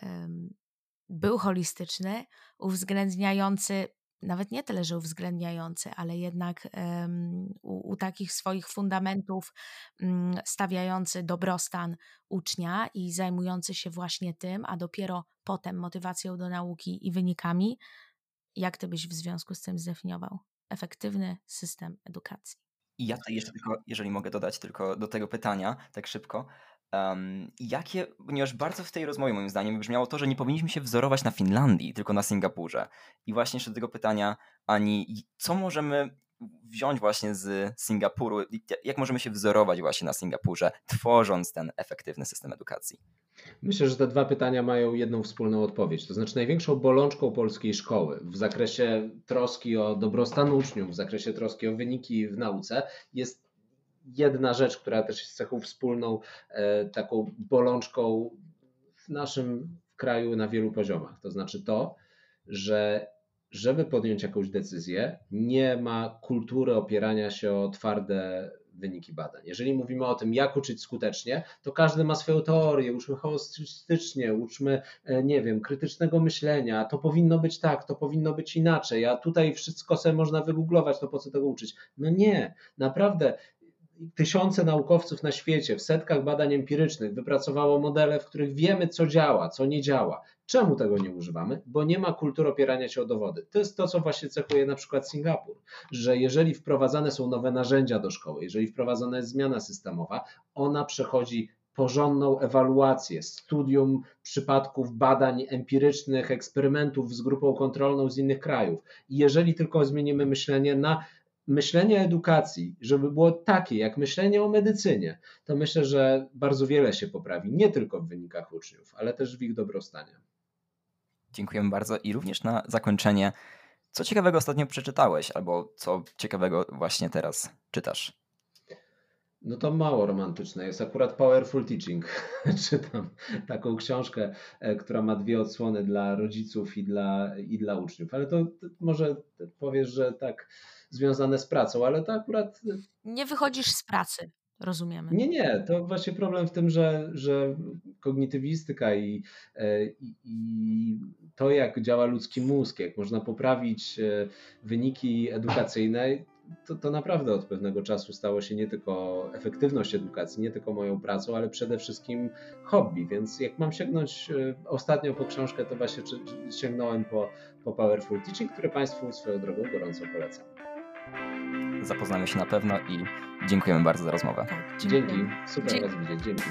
um, był holistyczny, uwzględniający nawet nie tyle, że uwzględniający, ale jednak um, u, u, takich swoich fundamentów um, stawiający dobrostan ucznia i zajmujący się właśnie tym, a dopiero potem motywacją do nauki i wynikami, jak ty byś w związku z tym zdefiniował efektywny system edukacji? I ja to jeszcze tylko, jeżeli mogę dodać tylko do tego pytania, tak szybko, Um, jakie, ponieważ bardzo w tej rozmowie moim zdaniem brzmiało to, że nie powinniśmy się wzorować na Finlandii, tylko na Singapurze. I właśnie jeszcze do tego pytania, Ani, co możemy wziąć właśnie z Singapuru, jak możemy się wzorować właśnie na Singapurze, tworząc ten efektywny system edukacji? Myślę, że te dwa pytania mają jedną wspólną odpowiedź. To znaczy, największą bolączką polskiej szkoły w zakresie troski o dobrostan uczniów, w zakresie troski o wyniki w nauce jest jedna rzecz, która też jest cechą wspólną, e, taką bolączką w naszym kraju na wielu poziomach. To znaczy to, że żeby podjąć jakąś decyzję, nie ma kultury opierania się o twarde wyniki badań. Jeżeli mówimy o tym, jak uczyć skutecznie, to każdy ma swoją teorię, uczmy holistycznie, uczmy, e, nie wiem, krytycznego myślenia, to powinno być tak, to powinno być inaczej, a tutaj wszystko sobie można wygooglować, to po co tego uczyć? No nie, naprawdę tysiące naukowców na świecie w setkach badań empirycznych wypracowało modele, w których wiemy, co działa, co nie działa. Czemu tego nie używamy? Bo nie ma kultury opierania się o dowody. To jest to, co właśnie cechuje na przykład Singapur, że jeżeli wprowadzane są nowe narzędzia do szkoły, jeżeli wprowadzana jest zmiana systemowa, ona przechodzi porządną ewaluację, studium przypadków badań empirycznych, eksperymentów z grupą kontrolną z innych krajów. I jeżeli tylko zmienimy myślenie na myślenie edukacji, żeby było takie jak myślenie o medycynie, to myślę, że bardzo wiele się poprawi, nie tylko w wynikach uczniów, ale też w ich dobrostanie. Dziękujemy bardzo i również na zakończenie, co ciekawego ostatnio przeczytałeś, albo co ciekawego właśnie teraz czytasz? No to mało romantyczne jest. Akurat Powerful Teaching. Czytam taką książkę, e, która ma dwie odsłony dla rodziców i dla, i dla uczniów. Ale to, może powiesz, że tak związane z pracą, ale to akurat. Nie wychodzisz z pracy. Rozumiemy. Nie, nie, to właśnie problem w tym, że, że kognitywistyka i, e, i, i, to, jak działa ludzki mózg, jak można poprawić e, wyniki edukacyjne, to, to naprawdę od pewnego czasu stało się nie tylko efektywność edukacji, nie tylko moją pracą, ale przede wszystkim hobby. Więc jak mam sięgnąć e, ostatnio po książkę, to właśnie sięgnąłem po, po Powerful Teaching, które Państwu swoją drogą gorąco polecam. Zapoznamy się na pewno i dziękujemy bardzo za rozmowę. Tak, Dzięki, super Was widzieć. Dzięki.